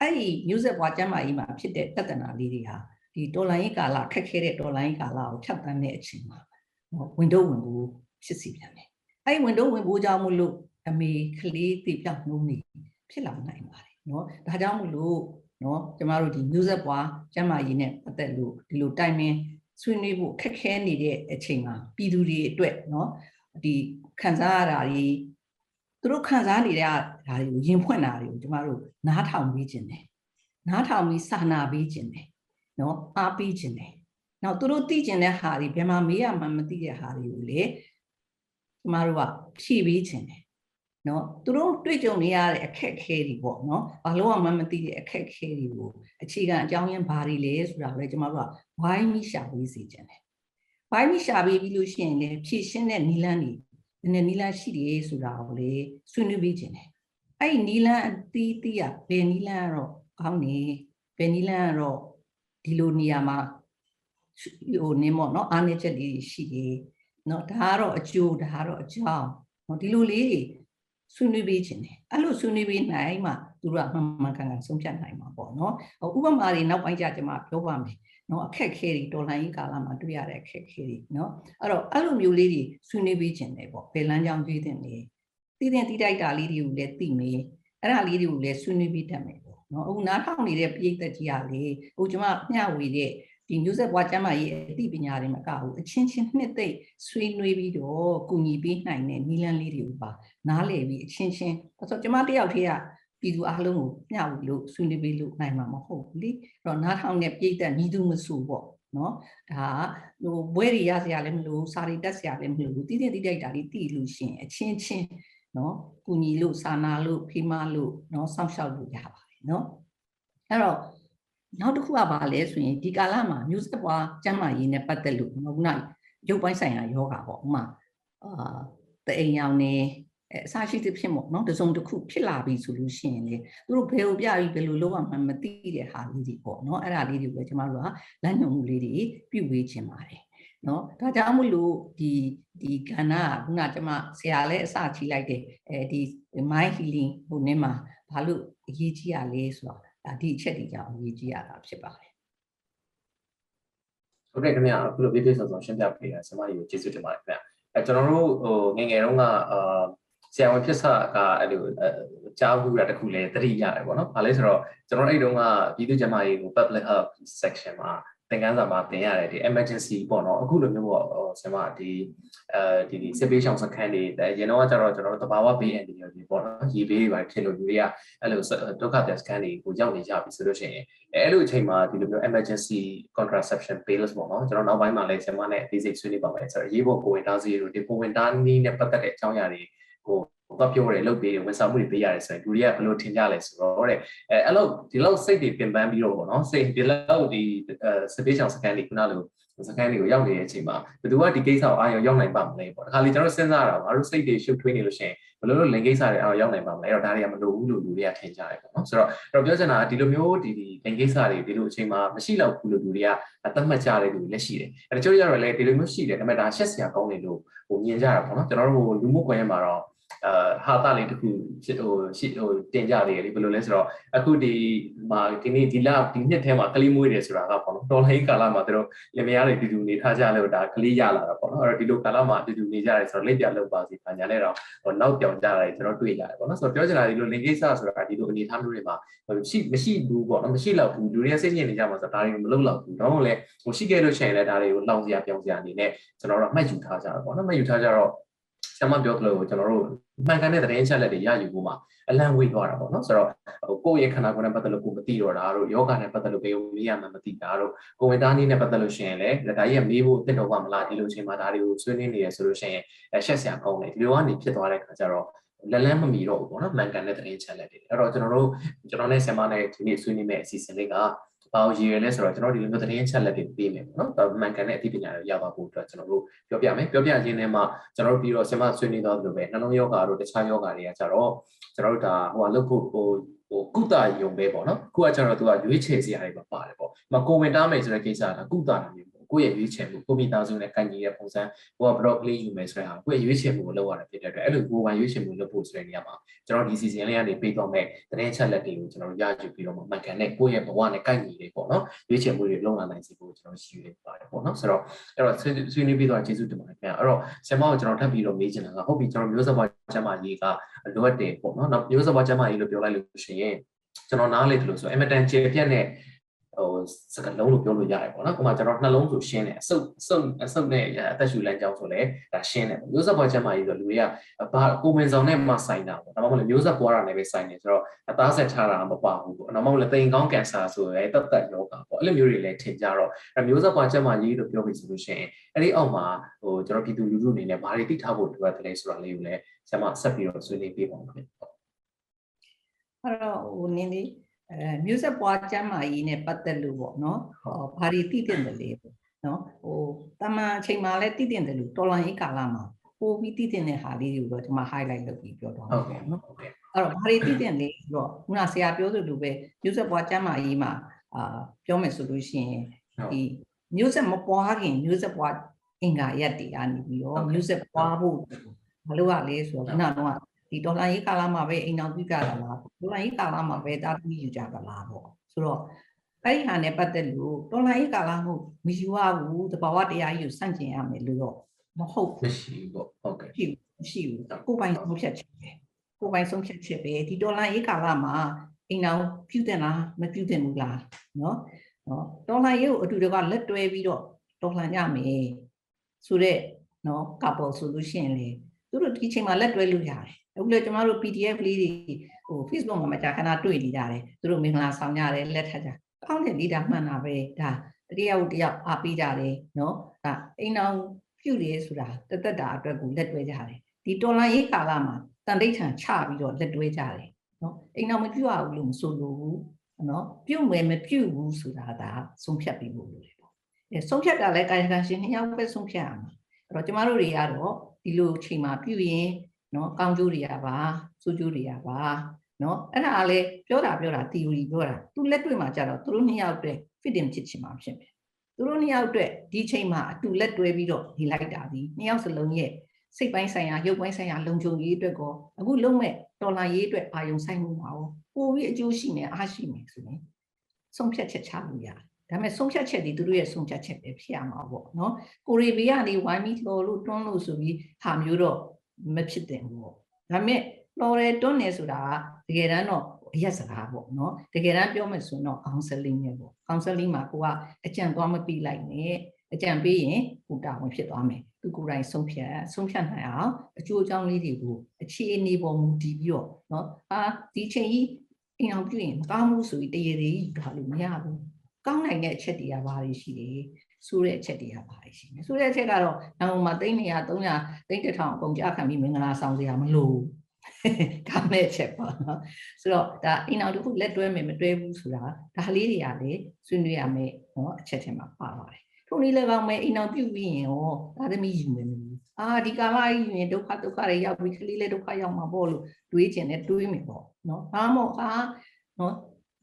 Speaker 2: အဲ့ဒီမျိုးဆက်ပွားကျမ်းမာရေးမှာဖြစ်တဲ့တဿနာလေးတွေဟာဒီတော်လိုင်းရေးကာလခက်ခဲတဲ့တော်လိုင်းရေးကာလကိုဖြတ်တန်းတဲ့အချိန်မှာဝင်တော့ဝင်ဖို့ဖြစ်စီပြန်တယ်အဲ့ဒီဝင်တော့ဝင်ဖို့ကြောင့်မလို့အမေကလေးတည်ပြောက်နှုံးနေဖြစ်လာနိုင်ပါတယ်เนาะဒါကြောင့်မလို့เนาะကျမတို့ဒီမျိုးဆက်ပွားကျမ်းမာရေးနဲ့ပတ်သက်လို့ဒီလိုတိုင်ပင် ဆွေးနွေးဖို့ခက်ခဲနေတဲ့အချိန်မှာပြည်သူတွေအတွက်เนาะဒီခံစားရတာတွေသူတို့ခံစားနေတဲ့ဒါတွေကိုရင်ဖွင့်တာတွေကိုကျမတို့နားထောင်ပြီးခြင်းတယ်နားထောင်ပြီးစာနာပြီးခြင်းတယ်နော်အားပေးခြင်းတယ်နောက်သူတို့သိကျင်တဲ့ဟာတွေဘယ်မှာမေးရမှမသိတဲ့ဟာတွေကိုလေကျမတို့ကဖြည့်ပေးခြင်းတယ် နော်သူတို့တွေ့ကြုံနေရတဲ့အခက်အခဲတွေပေါ့နော်ဘာလို့မှမသိတဲ့အခက်အခဲတွေကိုအခြေခံအကြောင်းရင်းဘာတွေလဲဆိုတာကိုလည်းကျမတို့ကဝိုင်းမိရှာပေးစီခြင်းတယ်ဝိုင်းမိရှာပေးပြီးလို့ရှိရင်လည်းဖြည့်ရှင်းတဲ့နီလန်းတွေဘယ်နဲ့နီလန်းရှိတယ်ဆိုတာကိုလေဆွေးနွေးပေးခြင်းတယ်အဲ့ဒီနီလန်းအသီးသီးอ่ะဘယ်နီလန်းကတော့ကောင်းနေဘယ်နီလန်းကတော့ဒီလိုနေရာမှာဟိုနင်းမော့နော်အားနည်းချက်လေးရှိတယ်နော်ဒါကတော့အကျိုးဒါကတော့အကြောင်းနော်ဒီလိုလေးတွေ ဆွေးနွေးပေးခြင်းတယ်အဲ့လိုဆွေးနွေးပေးနိုင်မှသူတို့ကမှန်မှန်ကန်ကန်ဆုံးဖြတ်နိုင်မှာပေါ့နော်ဥပမာတွေနောက်ပိုင်းကျကျွန်မပြောပါမယ်နော်အခက်ခဲတွေတော်လှန်ရေးကာလမှာတွေ့ရတဲ့အခက်ခဲတွေနော်အဲ့တော့အဲ့လိုမျိုးလေးတွေဆွေးနွေးပေးခြင်းတယ်ပေါ့ဘယ်လမ်းကြောင်းကြွေးတဲ့နေတည်တဲ့တိတိုက်တာလေးတွေကိုလည်းသိမေးအဲ့ဒါလေးတွေကိုလည်းဆွေးနွေးပေးတတ်မယ်ပေါ့နော်အခုနားထောင်နေတဲ့ပြိဿကြီးကလေအခုကျွန်မမျှဝေတဲ့ ဒီမျိုးဆက်ဘွားကျမ်းမာရေးအသိပညာတွေမကဘူးအချင်းချင်းနှစ်သိမ့်ဆွေးနွေးပြီးတော့ကုညီပေးနိုင်တဲ့နီလန်းလေးတွေကိုပါနားလည်ပြီးအချင်းချင်းဆိုတော့ကျမတယောက်တည်းကပြည်သူအားလုံးကိုမျှဝေလို့ဆွေးနွေးပေးလို့နိုင်မှာမဟုတ်ဘူးလေအဲ့တော့နားထောင်တဲ့ပြိဿညီသူမဆူပေါ့နော်ဒါဟိုဘွဲတွေရစရာလည်းမလိုစာရီတက်စရာလည်းမလိုဘူးတည်တည်တိတိုက်တာလေးတည်လို့ရှင်အချင်းချင်းနော်ကုညီလို့စာနာလို့ဖိမလို့နော်စောင့်ရှောက်လို့ရပါတယ်နော်အဲ့တော့ နောက်တစ်ခုကဘာလဲဆိုရင်ဒီကာလမှာမျိုးဆက်ပွားကျန်းမာရေးနဲ့ပတ်သက်လို့ခုနရုပ်ပိုင်းဆိုင်ရာယောဂါပေါ့ဥမာအာတအိမ်ရောင်နေအဲအစရှိသဖြင့်ပေါ့နော်တစုံတစ်ခုဖြစ်လာပြီဆိုလို့ရှိရင်လေသူတို့ဘယ်ကိုပြပြီးဘယ်လိုလုပ်ရမှန်းမသိတဲ့ဟာလေးတွေပေါ့နော်အဲ့ဒါလေးတွေကိုကျမတို့ကလမ်းညွှန်မှုလေးတွေပြုဝေးခြင်းပါတယ်နော်ဒါကြောင့်မလို့ဒီဒီကဏ္ဍကခုနကျမဆရာလည်းအစချီလိုက်တယ်အဲဒီ mind healing ဟိုနည်းမှာဘာလို့အရေးကြီးရလဲဆိုတော့ ဒါဒီအချက်တွေကြောင့်အရေးကြီးရတာဖြစ်ပါတယ်
Speaker 1: ဟုတ်ကဲ့ခင်ဗျာအခုလိုပြည့်ပြည့်စုံစုံရှင်းပြပေးတာဆရာမကြီးကိုကျေးဇူးတင်ပါတယ်ခင်ဗျာအဲကျွန်တော်တို့ဟိုငယ်ငယ်တုန်းကအာဆရာဝန်ဖြစ်စကအဲ့လိုကြားဘူးတာတခုလဲသတိရတယ်ပေါ့နော်။ဘာလဲဆိုတော့ကျွန်တော်အဲ့တုန်းကပြည်သူ့ကျန်းမာရေးကို public health section မှာ သင်ခန်းစာမှာသင်ရတယ်ဒီ emergency ပေါ့နော်အခုလိုမျိုးပေါ့ဆရာမဒီအဲဒီဒီစစ်ပေးရှောင်စခန်းတွေအရင်တော့ကျတော့ကျွန်တော်တို့တဘာဝဘေးအန်တီတွေပေါ့နော်ရေဘေးတွေပါဖြစ်လို့လူတွေကအဲ့လိုဒုက္ခတဲ့စခန်းတွေကိုရောက်နေကြပြီဆိုလို့ရှိရင်အဲ့လိုအချိန်မှာဒီလိုမျိုး emergency contraception pills ပေါ့နော်ကျွန်တော်နောက်ပိုင်းမှာလည်းဆရာမနဲ့ basic ဆွေးနွေးပါမယ်ဆိုတော့ရေးဖို့ကိုဝင်တာစီတို့ဒီကိုဝင်တာနီးနဲ့ပတ်သက်တဲ့အကြောင်းအရာတွေကို တော့ပြောတယ်လုပ်ပေးတယ်ဝန်ဆောင်မှုတွေပေးရတယ်ဆိုရင်လူတွေကဘယ်လိုထင်ကြလဲဆိုတော့တဲ့အဲအဲ့လိုဒီလောက်စိတ်တွေပင်ပန်းပြီးတော့ပေါ့နော်စိတ်ဒီလောက်ဒီစပေးချောင်စကန်တွေခုနလိုစကန်တွေကိုရောက်နေတဲ့အချိန်မှာဘယ်သူကဒီကိစ္စကိုအာရုံရောက်နိုင်ပါမလဲပေါ့တခါလေကျွန်တော်စဉ်းစားတာငါတို့စိတ်တွေရှုပ်ထွေးနေလို့ရှိရင်ဘယ်လိုလုပ်လင်ကိစ္စတွေအာရုံရောက်နိုင်ပါမလဲအဲ့တော့ဒါတွေကမလိုဘူးလို့လူတွေကထင်ကြတယ်ပေါ့နော်ဆိုတော့အဲ့တော့ပြောချင်တာကဒီလိုမျိုးဒီဒီလင်ကိစ္စတွေဒီလိုအချိန်မှာမရှိတော့ဘူးလို့လူတွေကသတ်မှတ်ကြတဲ့လူတွေလည်းရှိတယ်အဲ့တော့ကျိုးရတော့လည်းဒီလိုမျိုးရှိတယ်ဒါပေမဲ့ဒါရှက်စရာကောင်းတယ်လို့ဟိုမြင်ကြတာပေါ့နော်ကျွန်တော်တို့ဟိုလူမှုကွန်ရက်မှာတော့ အာဟာတာလေးတစ်ခုဟိုရှိဟိုတင်ကြတယ်လေဘယ်လိုလဲဆိုတော့အခုဒီမှာဒီနေ့ဒီလဒီနှစ်ထဲမှာကလေးမွေးတယ်ဆိုတာကပေါ့နော်တော်လိုင်းကာလမှာသူတို့လင်မယားတွေတူတူနေထားကြလို့ဒါကလေးရလာတာပေါ့နော်အဲ့တော့ဒီလိုကာလမှာတူတူနေကြတယ်ဆိုတော့လက်ပြလောက်ပါစီပညာနဲ့တော့ဟိုနောက်ပြောင်ကြတာကျွန်တော်တွေ့ရတယ်ပေါ့နော်ဆိုတော့ပြောချင်တာဒီလိုလင်ကိစ္စဆိုတာဒီလိုအနေထားမျိုးတွေမှာရှိမရှိဘူးပေါ့နော်မရှိတော့ဘူးလူတွေကစိတ်ညစ်နေကြမှာဆိုတော့ဒါတွေမလုပ်တော့ဘူးတော့လည်းဟိုရှိခဲ့လို့ရှိရင်လည်းဒါတွေကိုလောင်စရာပြောင်စရာအနေနဲ့ကျွန်တော်တို့မှတ်ယူထားကြတာပေါ့နော်မှတ်ယူထားကြတော့ ဆရာမပြောသလိုကျွန်တော်တို့မှန်ကန်တဲ့သတင်းချက်လက်တွေရယူဖို့မှာအလန့်ဝေးသွားတာပေါ့နော်ဆိုတော့ဟိုကိုယ့်ရဲ့ခန္ဓာကိုယ်နဲ့ပတ်သက်လို့ကိုမသိတော့တာတို့ယောဂနဲ့ပတ်သက်လို့ဘယ်လိုမေးရမှမသိတာတို့ကိုဝင်သားနည်းနဲ့ပတ်သက်လို့ရှိရင်လည်းဒါကြီးကမေးဖို့တက်တော့မှမလားဒီလိုချိန်မှာဒါတွေကိုဆွေးနွေးနေရဆိုလို့ရှိရင်အရှက်ဆရာကောင်းတယ်ဒီလိုကနေဖြစ်သွားတဲ့ခါကျတော့လလန်းမမီတော့ဘူးပေါ့နော်မှန်ကန်တဲ့သတင်းချက်လက်တွေအဲ့တော့ကျွန်တော်တို့ကျွန်တော်နဲ့ဆရာမနဲ့ဒီနေ့ဆွေးနွေးမယ့်အစီအစဉ်လေးက ဘာကိုရည်ရွယ်လဲဆိုတော့ကျွန်တော်ဒီလိုမျိုးသတင်းချက်လက်တွေပေးမယ်ပေါ့နော်ဒါမှန်ကန်တဲ့အသိပညာတွေရပါဖို့အတွက်ကျွန်တော်တို့ပြောပြမယ်ပြောပြခြင်းနဲ့မှကျွန်တော်တို့ပြီးတော့ဆင်မဆွေးနွေးတော့လို့ပဲနှလုံးယောဂါတို့တခြားယောဂါတွေကကြတော့ကျွန်တော်တို့ဒါဟိုလုပ်ဖို့ဟိုဟိုကုသယုံပဲပေါ့နော်ခုကကျွန်တော်တို့ကရွေးချယ်စရာတွေပါပါတယ်ပေါ့။မကိုဝင်တားမယ်ဆိုတဲ့ကိစ္စကကုသတာမျိုးပေါ့။ ကိုယ့်ရဲ့ရွေးချယ်မှုကိုမိသားစုနဲ့ကန့်ညီတဲ့ပုံစံကိုကဘလော့ကလေးယူမယ်ဆိုတဲ့ဟာကိုယ့်ရဲ့ရွေးချယ်မှုကိုလုပ်ရတာဖြစ်တဲ့အတွက်အဲ့လိုကိုယ်ပိုင်ရွေးချယ်မှုလုပ်ဖို့ဆိုတဲ့နေရာမှာကျွန်တော်ဒီ season လေးကနေပေးတော့မဲ့သတင်းချက်လက်တွေကိုကျွန်တော်ရယူပြီးတော့မှမှန်ကန်တဲ့ကိုယ့်ရဲ့ဘဝနဲ့ကန့်ညီတယ်ပေါ့နော်။ရွေးချယ်မှုတွေလုပ်လာနိုင်စေဖို့ကျွန်တော်ရှိရပါတယ်ပေါ့နော်။ဆိုတော့အဲ့တော့ဆွေးနွေးပြီးတော့ကျေးဇူးတင်ပါတယ်ခင်ဗျာ။အဲ့တော့ဆရာမကိုကျွန်တော်ထပ်ပြီးတော့မေးချင်တာကဟုတ်ပြီကျွန်တော်မျိုးစပွားကျမ်းမာရေးကလိုအပ်တယ်ပေါ့နော်။နောက်မျိုးစပွားကျမ်းမာရေးလို့ပြောလိုက်လို့ရှိရင်ကျွန်တော်နားလေတယ်လို့ဆိုအင်မတန်ကျေပြတ်တဲ့ ဟိုစကလုံးလို့ပြောလို့ရတယ်ပေါ့နော်။ဥပမာကျွန်တော်နှလုံးဆိုရှင်းတယ်အဆုပ်ဆုပ်အဆုပ်နဲ့အသက်ရှူလမ်းကြောင်းဆိုလည်းဒါရှင်းတယ်ပေါ့။မျိုးဆက်ပွားကျမ်းမာရေးဆိုလူတွေကဘာကိုဝင်ဆောင်နဲ့မှဆိုင်တာပေါ့။ဒါမှမဟုတ်မျိုးဆက်ပွားတာနဲ့ပဲဆိုင်နေဆိုတော့အသားဆက်ထားတာမပါဘူးပေါ့။နောက်မှလည်းတိမ်ကောင်းကင်ဆာဆိုရဲတတ်တတ်ယောဂါပေါ့။အဲ့လိုမျိုးတွေလည်းထင်ကြတော့မျိုးဆက်ပွားကျမ်းမာရေးလို့ပြောပြီးဆိုလို့ရှိရင်အဲ့ဒီအောက်မှာဟိုကျွန်တော်ပြည်သူလူထုအနေနဲ့ဘာတွေသိထားဖို့လိုအပ်တယ်လဲဆိုတာလေးကိုလည်းဆရာမဆက်ပြီးတော့ဆွေးနွေးပေးပါဦးခင်ဗျ။ဟုတ်
Speaker 2: အဲ့တော့ဟိုနင်းလေး အဲမျိုးဆက်ပွားကျမ်းမာရေးနဲ့ပတ်သက်လို့ပေါ့နော်ဟောဘာတွေသိတဲ့လဲပေါ့နော်ဟိုတမန်အချိန်မှာလည်းသိတဲ့တယ်လို့တော်လန်ရေးကာလမှာပို့ပြီးသိတဲ့ဟာလေးတွေကိုတော့ကျွန်မ highlight လုပ်ပြီးပြောတော့
Speaker 1: ဟုတ်ကဲ့နော်ဟုတ်ကဲ့
Speaker 2: အဲ့တော့ဘာတွေသိတဲ့လဲဆိုတော့ခုနဆရာပြောသလိုပဲမျိုးဆက်ပွားကျမ်းမာရေးမှာအာပြောမယ်ဆိုလို့ရှိရင်ဒီမျိုးဆက်မပွားခင်မျိုးဆက်ပွားအင်္ဂါရက်တွေကနေပြီးတော့မျိုးဆက်ပွားဖို့မလုပ်ရလဲဆိုတော့ခုနကတော့ ဒီဒေါ်လာရေးကာလမှာပဲအိမ်အောင်ပြုကြတာလားဒေါ်လာရေးကာလမှာပဲတားပြီးယူကြတာလားပေါ့ဆိုတော့အဲ့ဒီဟာနဲ့ပတ်သက်လို့ဒေါ်လာရေးကာလမှုမယူရဘူးတဘာဝတရားကြီးကိုစန့်ကျင်ရမယ်လို့တော့မဟုတ်ဘူး
Speaker 1: မရှိဘူးပေါ့ဟုတ်ကဲ့
Speaker 2: ရှိဘူးရှိဘူးကိုယ်ပိုင်ဆုံးဖြတ်ချက်ပဲကိုယ်ပိုင်ဆုံးဖြတ်ချက်ပဲဒီဒေါ်လာရေးကာလမှာအိမ်အောင်ပြုတ်တယ်လားမပြုတ်တယ်ဘူးလားနော်နော်ဒေါ်လာရေးကိုအတူတကလက်တွဲပြီးတော့ဒေါ်လာညမယ်ဆိုတော့နော်ကပ်ပေါ်ဆိုလို့ရှိရင်လေ သူတို့ဒီချိန်မှာလက်တွဲလို့ရတယ်အခုလေကျမတို့ PDF လေးတွေဟို Facebook မှာမကြာခဏတွေ့နေကြတယ်သူတို့မင်္ဂလာဆောင်ကြတယ်လက်ထပ်ကြကောင်းတယ်လေဒါမှန်တာပဲဒါတတိယဦးတယောက်အားပေးကြတယ်နော်ဒါအိမ်အောင်ပြုတ်တယ်ဆိုတာတသက်တာအတွက်ကိုလက်တွဲကြတယ်ဒီတော်လိုင်းရေးကာလမှာတန်တိတ်ထန်ချပြီးတော့လက်တွဲကြတယ်နော်အိမ်အောင်မပြုတ်ရဘူးလို့မဆိုလိုဘူးနော်ပြုတ်မယ်မပြုတ်ဘူးဆိုတာကဆုံးဖြတ်ပြီးဖို့လိုတယ်ပေါ့အဲဆုံးဖြတ်တာလဲကာယကံရှင်နှစ်ယောက်ပဲဆုံးဖြတ်ရမှာအဲ့တော့ကျမတို့တွေကတော့ ဒီလိုအချိန်မှာပြုတ်ရင်နော်ကောင်းကျိုးတွေကပါဆိုးကျိုးတွေကပါနော်အဲ့ဒါလည်းပြောတာပြောတာ theory ပြောတာသူလက်တွေ့မှာကြတော့သူတို့နှစ်ယောက်တည်း fit in ဖြစ်ချင်မှာဖြစ်မယ်သူတို့နှစ်ယောက်အတွက်ဒီချိန်မှာအတူလက်တွဲပြီးတော့နေလိုက်တာဒီနှစ်ယောက်စလုံးရဲ့စိတ်ပိုင်းဆိုင်ရာရုပ်ပိုင်းဆိုင်ရာလုံခြုံရေးအတွက်ကောအခုလုံးမဲ့တော်လာရေးအတွက်အာယုံဆိုင်မှုပါ哦ပိုပြီးအကျိုးရှိနေအားရှိနေဆိုရင်ဆုံးဖြတ်ချက်ချလို့ရတယ် ဒါပေမဲ့ဆုံးဖြတ်ချက်ဒီသူတို့ရဲ့ဆုံးဖြတ်ချက်ပဲဖြစ်ရမှာပေါ့နော်ကိုရီဘီကနေဝိုင်းပြီးလော်လို့တွန်းလို့ဆိုပြီးဟာမျိုးတော့မဖြစ်တင်ဘူးပေါ့ဒါပေမဲ့လော်ရဲတွန်းနေဆိုတာကတကယ်တမ်းတော့အရက်စကားပေါ့နော်တကယ်တမ်းပြောမယ်ဆိုတော့ counseling နဲ့ပေါ့ counseling မှာကိုကအကြံသွားမပြီးလိုက်နဲ့အကြံပေးရင်ကိုတာဝန်ဖြစ်သွားမယ်သူကိုယ်တိုင်ဆုံးဖြတ်ဆုံးဖြတ်နိုင်အောင်အကျိုးအကြောင်းလေးတွေကိုအခြေအနေပေါ်မူတည်ပြီးတော့နော်အာဒီချိန်ကြီးအိမ်အောင်ပြုရင်မကောင်းဘူးဆိုပြီးတရေတွေကြီးထားလို့မရဘူး ကောင်းနိုင်တဲ့အချက်တွေကဘာတွေရှိလဲဆိုးတဲ့အချက်တွေကဘာတွေရှိလဲဆိုးတဲ့အချက်ကတော့နောက်မှာ300 300 300တောင်အကုန်ကြခံပြီးမင်္ဂလာဆောင်စရာမလိုကောင်းတဲ့အချက်ပေါ့နော်ဆိုတော့ဒါအိမ်အောင်တစ်ခုလက်တွဲမယ်မတွဲဘူးဆိုတာဒါလေးတွေကလည်းဆွေးနွေးရမယ်နော်အချက်ထဲမှာပါပါတယ်ထိုနည်းလည်းကောင်းမယ်အိမ်အောင်ပြုတ်ပြီးရင်ရောဒါသမီးယူမယ်မလို့အာဒီကာလကြီးယူရင်ဒုက္ခဒုက္ခတွေရောက်ပြီးကလေးလည်းဒုက္ခရောက်မှာပေါ့လို့တွေးကျင်တယ်တွေးမယ်ပေါ့နော်ဘာမို့အာနော်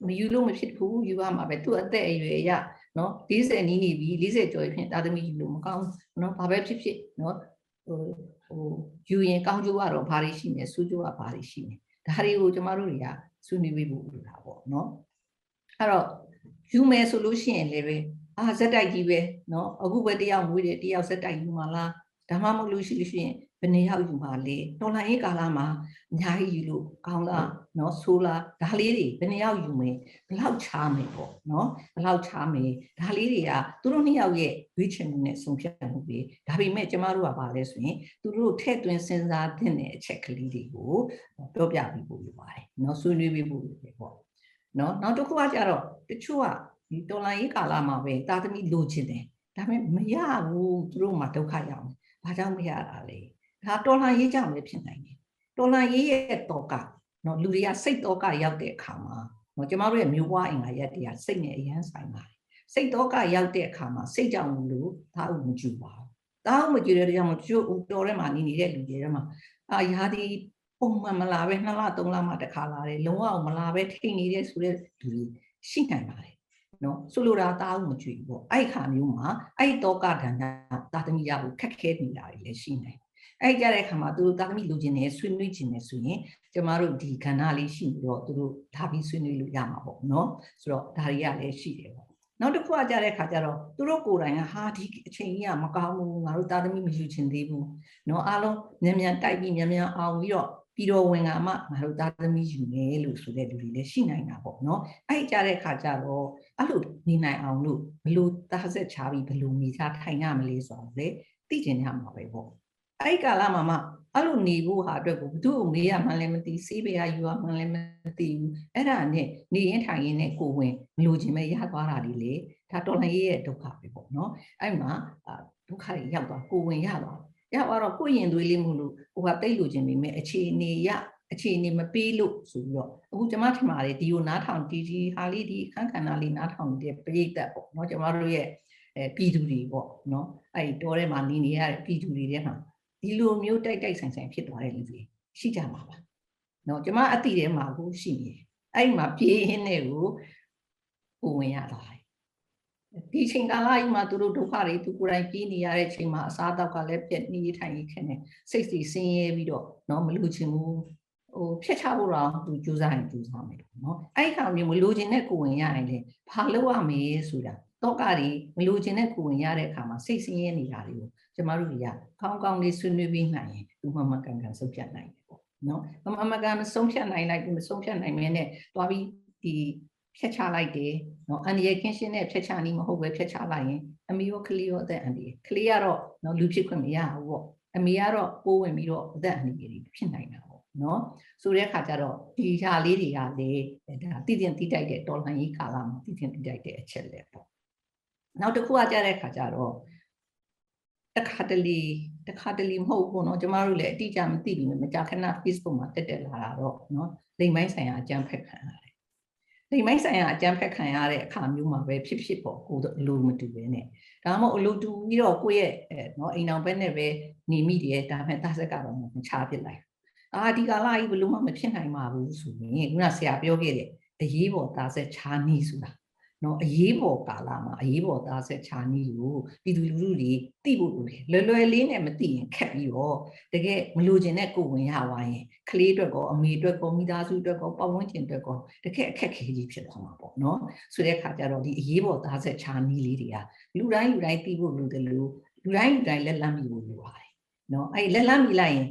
Speaker 2: မယူလို့မဖြစ်ဘူးယူရမှာပဲသူ့အသက်အရွယ်ရနော်40နီးနေပြီ40ကျော်ဖြစ်သာသမီယူလို့မကောင်းဘူးနော်ဘာပဲဖြစ်ဖြစ်နော်ဟိုဟိုယူရင်ကောင်းကျိုးကတော့ဘာတွေရှိနေဆူးကျိုးကဘာတွေရှိနေဒါတွေကိုကျမတို့တွေကဆွေးနွေးပေးဖို့လိုတာပေါ့နော်အဲ့တော့ယူမယ်ဆိုလို့ရှိရင်လည်းပဲအာဇက်တိုက်ကြီးပဲနော်အခုပဲတယောက်ငွေတယ်တယောက်ဇက်တိုက်ယူမှာလားဒါမှမဟုတ်လို့ရှိလို့ရှိရင်ဘယ်နှယောက်ယူမှာလဲတော်လိုင်းရေးကာလမှာအများကြီးယူလို့ကောင်းလား နော်ဆိုလာဒါလေးတွေဘယ်နှယောက်ယူမယ်ဘယ်လောက်ချားမယ်ပေါ့နော်ဘယ်လောက်ချားမယ်ဒါလေးတွေကသူတို့နှစ်ယောက်ရဲ့ရွေးချယ်မှုနဲ့ဆုံးဖြတ်မှုတွေဒါပေမဲ့ကျမတို့ကပါလဲဆိုရင်သူတို့ထည့်သွင်းစဉ်းစားသင့်တဲ့အချက်ကလေးတွေကိုပြောပြပေးဖို့လိုပါတယ်နော်ဆွေးနွေးပေးဖို့လိုတယ်ပေါ့နော်နောက်တစ်ခုကကြတော့တချို့ကဒီတော်လိုင်းရေးကာလမှာပဲတာသမီလိုချင်တယ်ဒါပေမဲ့မရဘူးသူတို့မှဒုက္ခရောက်တယ်ဘာကြောင့်မရတာလဲဒါတော်လိုင်းရေးကြောင့်လည်းဖြစ်နိုင်တယ်တော်လိုင်းရေးရဲ့တော်က နော်လူတွေကစိတ်တော့ကရောက်တဲ့အခါမှာနော်ကျမတို့ရဲ့မျိုးပွားအင်္ဂါရက်တွေကစိတ်နဲ့အရန်ဆိုင်ပါတယ်စိတ်တော့ကရောက်တဲ့အခါမှာစိတ်ကြောင့်လို့ဒါဥမကြည့်ပါဘူးဒါဥမကြည့်တဲ့ကြောင့်မကျိုးတော်ထဲမှာနေနေတဲ့လူတွေထဲမှာအာရာဒီပုံမှန်မလာပဲနှစ်လသုံးလမှတစ်ခါလာတယ်လုံးဝမလာပဲထိနေတဲ့ဆိုတဲ့လူတွေရှိနိုင်ပါတယ်နော်ဆိုလိုတာတားဦးမကြွေဘူးပေါ့အဲ့ခါမျိုးမှာအဲ့တောကဒဏ်ကတာသမီရဖို့ခက်ခဲနေတာတွေလည်းရှိနေ အဲ့ကြတဲ့အခါမှာသူတို့သာသမီလိုချင်တယ်ဆွေးနွေးချင်တယ်ဆိုရင်ကျမတို့ဒီခန္ဓာလေးရှိပြီးတော့သူတို့ဒါပြီးဆွေးနွေးလို့ရမှာပေါ့နော်ဆိုတော့ဒါတွေကလည်းရှိတယ်ပေါ့နောက်တစ်ခုကကြတဲ့အခါကျတော့သူတို့ကိုယ်တိုင်ကဟာဒီအချိန်ကြီးကမကောင်းဘူးငါတို့သာသမီမယူချင်သေးဘူးနော်အားလုံးမြန်မြန်တိုက်ပြီးမြန်မြန်အောင်ပြီးတော့ပြီးတော့ဝင်ကမှငါတို့သားသမီးယူမယ်လို့ဆိုတဲ့လူတွေလည်းရှိနိုင်တာပေါ့နော်အဲ့ကြတဲ့ခါကျတော့အဲ့လိုနေနိုင်အောင်လို့ဘလို့သားဆက်ချပြီးဘလို့မိသားထိုင်ရမလဲဆိုတော့လေသိကျင်ရမှာပဲပေါ့ အဲ့ကာလမှာမှအဲ့လိုနေဖို့ဟာအတွက်ကိုဘသူ့ကိုမေးရမှန်းလည်းမသိစေးပေးရယူရမှန်းလည်းမသိဘူးအဲ့ဒါနဲ့နေရင်ထိုင်ရင်နဲ့ကိုဝင်မလိုချင်ပဲရသွားတာဒီလေဒါတော်လှန်ရေးရဲ့ဒုက္ခပဲပေါ့နော်အဲ့မှာဒုက္ခတွေရောက်သွားကိုဝင်ရသွားရသွားတော့ကိုရင်သွေးလေးမို့လို့ဟိုကတိတ်လိုချင်ပေမဲ့အခြေအနေရအခြေအနေမပေးလို့ဆိုပြီးတော့အခုကျွန်မထင်ပါတယ်ဒီကိုနားထောင်ဒီဒီဟာလေးဒီခန်းခန္ဓာလေးနားထောင်တဲ့ပြိတ္တပေါ့နော်ကျွန်မတို့ရဲ့အဲပြည်သူတွေပေါ့နော်အဲ့ဒီတောထဲမှာနေနေရတဲ့ပြည်သူတွေထဲမှာ ဒီလိုမျိုးတိုက်တိုက်ဆိုင်ဆိုင်ဖြစ်သွားတဲ့လူတွေရှိကြမှာပါเนาะကျမအတိထဲမှာကိုရှိနေတယ်အဲ့မှာပြေးရင်းနဲ့ကိုကိုဝင်ရသွားတယ်ဒီချိန်ကာလကြီးမှာသူတို့ဒုက္ခတွေသူကိုယ်တိုင်ပြေးနေရတဲ့ချိန်မှာအစားအသောက်ကလည်းပြက်နေထိုင်ခင်းနေစိတ်စီဆင်းရဲပြီးတော့เนาะမလူချင်ဘူးဟိုဖြတ်ချဖို့တော့သူကြိုးစားရင်ကြိုးစားမယ်เนาะအဲ့ဒီခါမျိုးမလူချင်တဲ့ကိုဝင်ရရင်လေဘာလုပ်ရမလဲဆိုတာ တော့ကတွေမလူချင်တဲ့ကိုဝင်ရတဲ့အခါမှာစိတ်ဆင်းရဲနေတာတွေကိုကျမတို့တွေကကောင်းကောင်းလေးဆွေးနွေးပြီးနိုင်ရင်ဒီမှမကန်ကန်ဆုံးဖြတ်နိုင်တယ်ပေါ့နော်မမကန်မဆုံးဖြတ်နိုင်လိုက်မဆုံးဖြတ်နိုင်မင်းနဲ့တွားပြီးဒီဖြတ်ချလိုက်တယ်နော်အန်ဒီရဲ့ကင်းရှင်းတဲ့ဖြတ်ချနည်းမဟုတ်ပဲဖြတ်ချလိုက်ရင်အမေရောကလေးရောအသက်အန်ဒီကလေးကတော့နော်လူဖြစ်ခွင့်မရဘူးပေါ့အမေကတော့ပိုးဝင်ပြီးတော့အသက်အန်ဒီတွေဖြစ်နိုင်တာပေါ့နော်ဆိုတဲ့အခါကျတော့ဒီဟာလေးတွေကလေဒါတည်တင်တည်တိုက်တဲ့တော်လှန်ရေးကာလမှာတည်တင်တည်တိုက်တဲ့အချက်လေပေါ့ နောက်တစ်ခုကကြတဲ့အခါကျတော့တခါတလေတခါတလေမဟုတ်ဘူးเนาะကျမတို့လည်းအတိအကျမသိဘူးမကြာခဏ Facebook မှာတက်တက်လာတာတော့เนาะလိမ်ပိုင်းဆိုင်ရာအကြံဖက်ခံရတယ် လိမ်မိုင်းဆိုင်ရာအကြမ်းဖက်ခံရတဲ့အခါမျိုးမှာပဲဖြစ်ဖြစ်ပေါ့ကိုယ်လိုမတူပဲနဲ့ဒါမှမဟုတ်အလိုတူပြီးတော့ကိုယ့်ရဲ့အဲနော်အိမ်အောင်ဘက်နဲ့ပဲနေမိတယ်ဒါမှသားဆက်ကတော့မချပြစ်လိုက်အာဒီကာလကြီးဘလို့မှမဖြစ်နိုင်ပါဘူးဆိုရင်ခုနဆရာပြောခဲ့တဲ့အရေးပေါ်သားဆက်ချာနီးဆိုတာ နော်အရေးပေါ်ကာလမှာအရေးပေါ်သားဆက်ချာနီးလို့ပြည်သူလူထုတွေသိဖို့လိုတယ်လွယ်လွယ်လေးနဲ့မသိရင်ခက်ပြီးတော့တကယ်မလိုချင်တဲ့ကိုဝင်ရဝိုင်းရင်ကလေးအတွက်ကောအမေအတွက်ကောမိသားစုအတွက်ကောပတ်ဝန်းကျင်အတွက်ကောတကယ်အခက်ခဲကြီးဖြစ်သွားမှာပေါ့နော်ဆိုတဲ့အခါကျတော့ဒီအရေးပေါ်သားဆက်ချာနီးလေးတွေကလူတိုင်းလူတိုင်းသိဖို့လိုတယ်လို့လူတိုင်းလူတိုင်းလက်လန်းမိဖို့လိုပါတယ်နော်အဲ့လက်လန်းမိလိုက်ရင်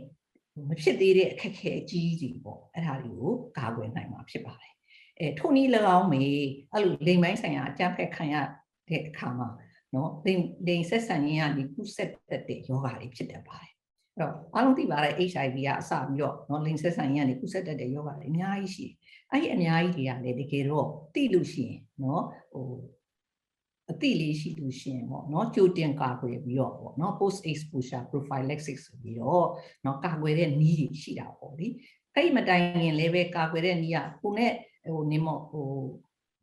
Speaker 2: မဖြစ်သေးတဲ့အခက်ခဲအကြီးကြီးပေါ့အဲ့ဒါတွေကိုကာကွယ်နိုင်မှာဖြစ်ပါတယ် အဲထို့နည်း၎င်းမေအဲ့လိုလိမ်ပိုင်းဆိုင်ရာအကြမ်းဖက်ခံရတဲ့အခါမှာနော်လိမ်လိမ်ဆက်ဆံရင်းကနေကုဆက်တက်တဲ့ယောဂါတွေဖြစ်တတ်ပါတယ်အဲ့တော့အားလုံးသိပါတဲ့ HIV ကအစပြီးတော့နော်လိမ်ဆက်ဆံရင်းကနေကုဆက်တက်တဲ့ယောဂါတွေအများကြီးရှိတယ်အဲ့ဒီအများကြီးတွေကလည်းတကယ်တော့သိလို့ရှိရင်နော်ဟိုအသိလေးရှိလို့ရှိရင်ပေါ့နော်ကြိုတင်ကာကွယ်ပြီးတော့ပေါ့နော် post exposure prophylaxis ဆိုပြီးတော့နော်ကာကွယ်တဲ့နည်းတွေရှိတာပေါ့လေအဲ့ဒီမတိုင်ခင်လည်းပဲကာကွယ်တဲ့နည်းကကိုနဲ့ ဟိုနေမော့ဟို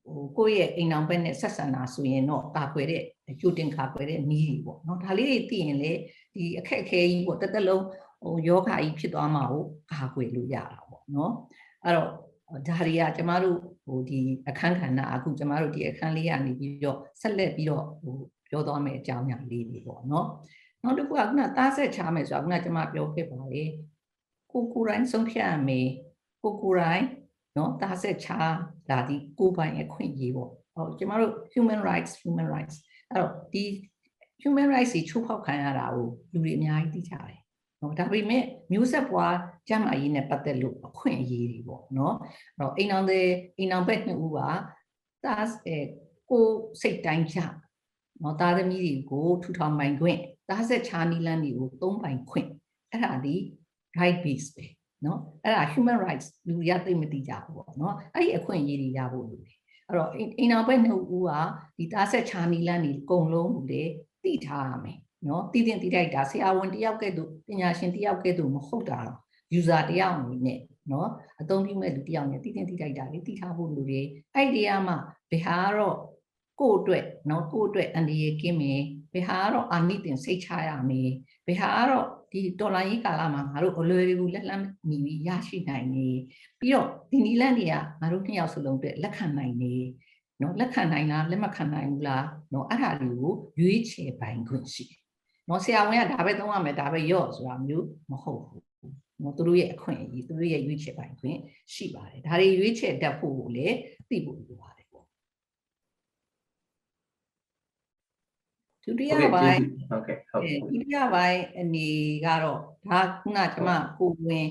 Speaker 2: ဟိုကိုယ့်ရဲ့အိမ်အောင်ဘက်နဲ့ဆက်ဆံတာဆိုရင်တော့ကာကွယ်တဲ့ကြိုတင်ကာကွယ်တဲ့နည်းတွေပေါ့နော်ဒါလေးတွေသိရင်လေဒီအခက်အခဲကြီးပေါ့တစ်သက်လုံးဟိုယောဂါကြီးဖြစ်သွားမှာကိုကာကွယ်လို့ရတာပေါ့နော်အဲ့တော့ဒါတွေကကျမတို့ဟိုဒီအခန်းကဏ္ဍအခုကျမတို့ဒီအခန်းလေးကနေပြီးတော့ဆက်လက်ပြီးတော့ဟိုပြောသွားမယ့်အကြောင်းအရာလေးတွေပေါ့နော်နောက်တစ်ခုကခုနသားဆက်ချမယ်ဆိုတာခုနကျမပြောခဲ့ပါလေကိုကိုယ်တိုင်ဆုံးဖြတ်ရမယ်ကိုကိုယ်တိုင် နော်သားဆက်ချလာဒီကိုပိုင်အခွင့်အရေးပေါ့ဟောကျမတို့ human rights human rights အဲ့တော့ဒီ human rights ကြီးချိုးဖောက်ခံရတာကိုလူတွေအများကြီးသိကြတယ်နော်ဒါပေမဲ့မျိုးဆက်ပွားကျမ်းမာရေးနဲ့ပတ်သက်လို့အခွင့်အရေးတွေပေါ့နော်အဲ့တော့အိမ်အောင်တဲ့အိမ်အောင်ဘက်နှစ်ဦးကသားအဲကိုစိတ်တိုင်းချနော်သားသမီးတွေကိုထူထောင်ပိုင်ခွင့်သားဆက်ချာနီလန်းတွေကိုသုံးပိုင်ခွင့်အဲ့ဒါဒီ right base ပဲ နော်အဲ့ဒါ human rights လူရသိမသိကြဘူးပေါ့နော်အဲ့ဒီအခွင့်အရေးတွေရဖို့လိုတယ်အဲ့တော့အိမ်အောင်ဘက်နှစ်ဦးကဒီသားဆက်ချာနီလန်းတွေအကုန်လုံးကိုလေသိထားရမယ်နော်တည်တင်တည်တိုက်တာဆရာဝန်တယောက်ကဲ့သို့ပညာရှင်တယောက်ကဲ့သို့မဟုတ်တာတော့ user တယောက်အနေနဲ့နော်အသုံးပြုမဲ့လူတယောက်နဲ့တည်တင်တည်တိုက်တာလေတည်ထားဖို့လူတွေအဲ့ဒီကမှဘယ်ဟာတော့ကိုယ့်အတွက်နော်ကိုယ့်အတွက်အန္တရာယ်ကင်းမယ် ဘယ်ဟာတော့အာနိသင်စိတ်ချရမယ်ဘယ်ဟာတော့ဒီဒေါ်လာကြီးကာလမှာငါတို့အလွယ်တကူလက်လန်းမိပြီးရရှိနိုင်နေပြီးတော့ဒီနီလန်းတွေကငါတို့နှစ်ယောက်စလုံးအတွက်လက်ခံနိုင်နေနော်လက်ခံနိုင်လားလက်မခံနိုင်ဘူးလားနော်အဲ့ဒါတွေကိုရွေးချယ်ပိုင်ခွင့်ရှိတယ်နော်ဆရာဝန်ကဒါပဲသုံးရမယ်ဒါပဲရော့ဆိုတာမျိုးမဟုတ်ဘူးနော်သူတို့ရဲ့အခွင့်အရေးသူတို့ရဲ့ရွေးချယ်ပိုင်ခွင့်ရှိပါတယ်ဒါတွေရွေးချယ်တတ်ဖို့ကိုလည်းသိဖို့လိုပါတယ်ပေါ့ ဒုတိယပိုင်း
Speaker 1: ဟုတ်ကဲ့ဟုတ်
Speaker 2: အဲဒုတိယပိုင်းအနေကတော့ဒါခုနကမှကိုဝင်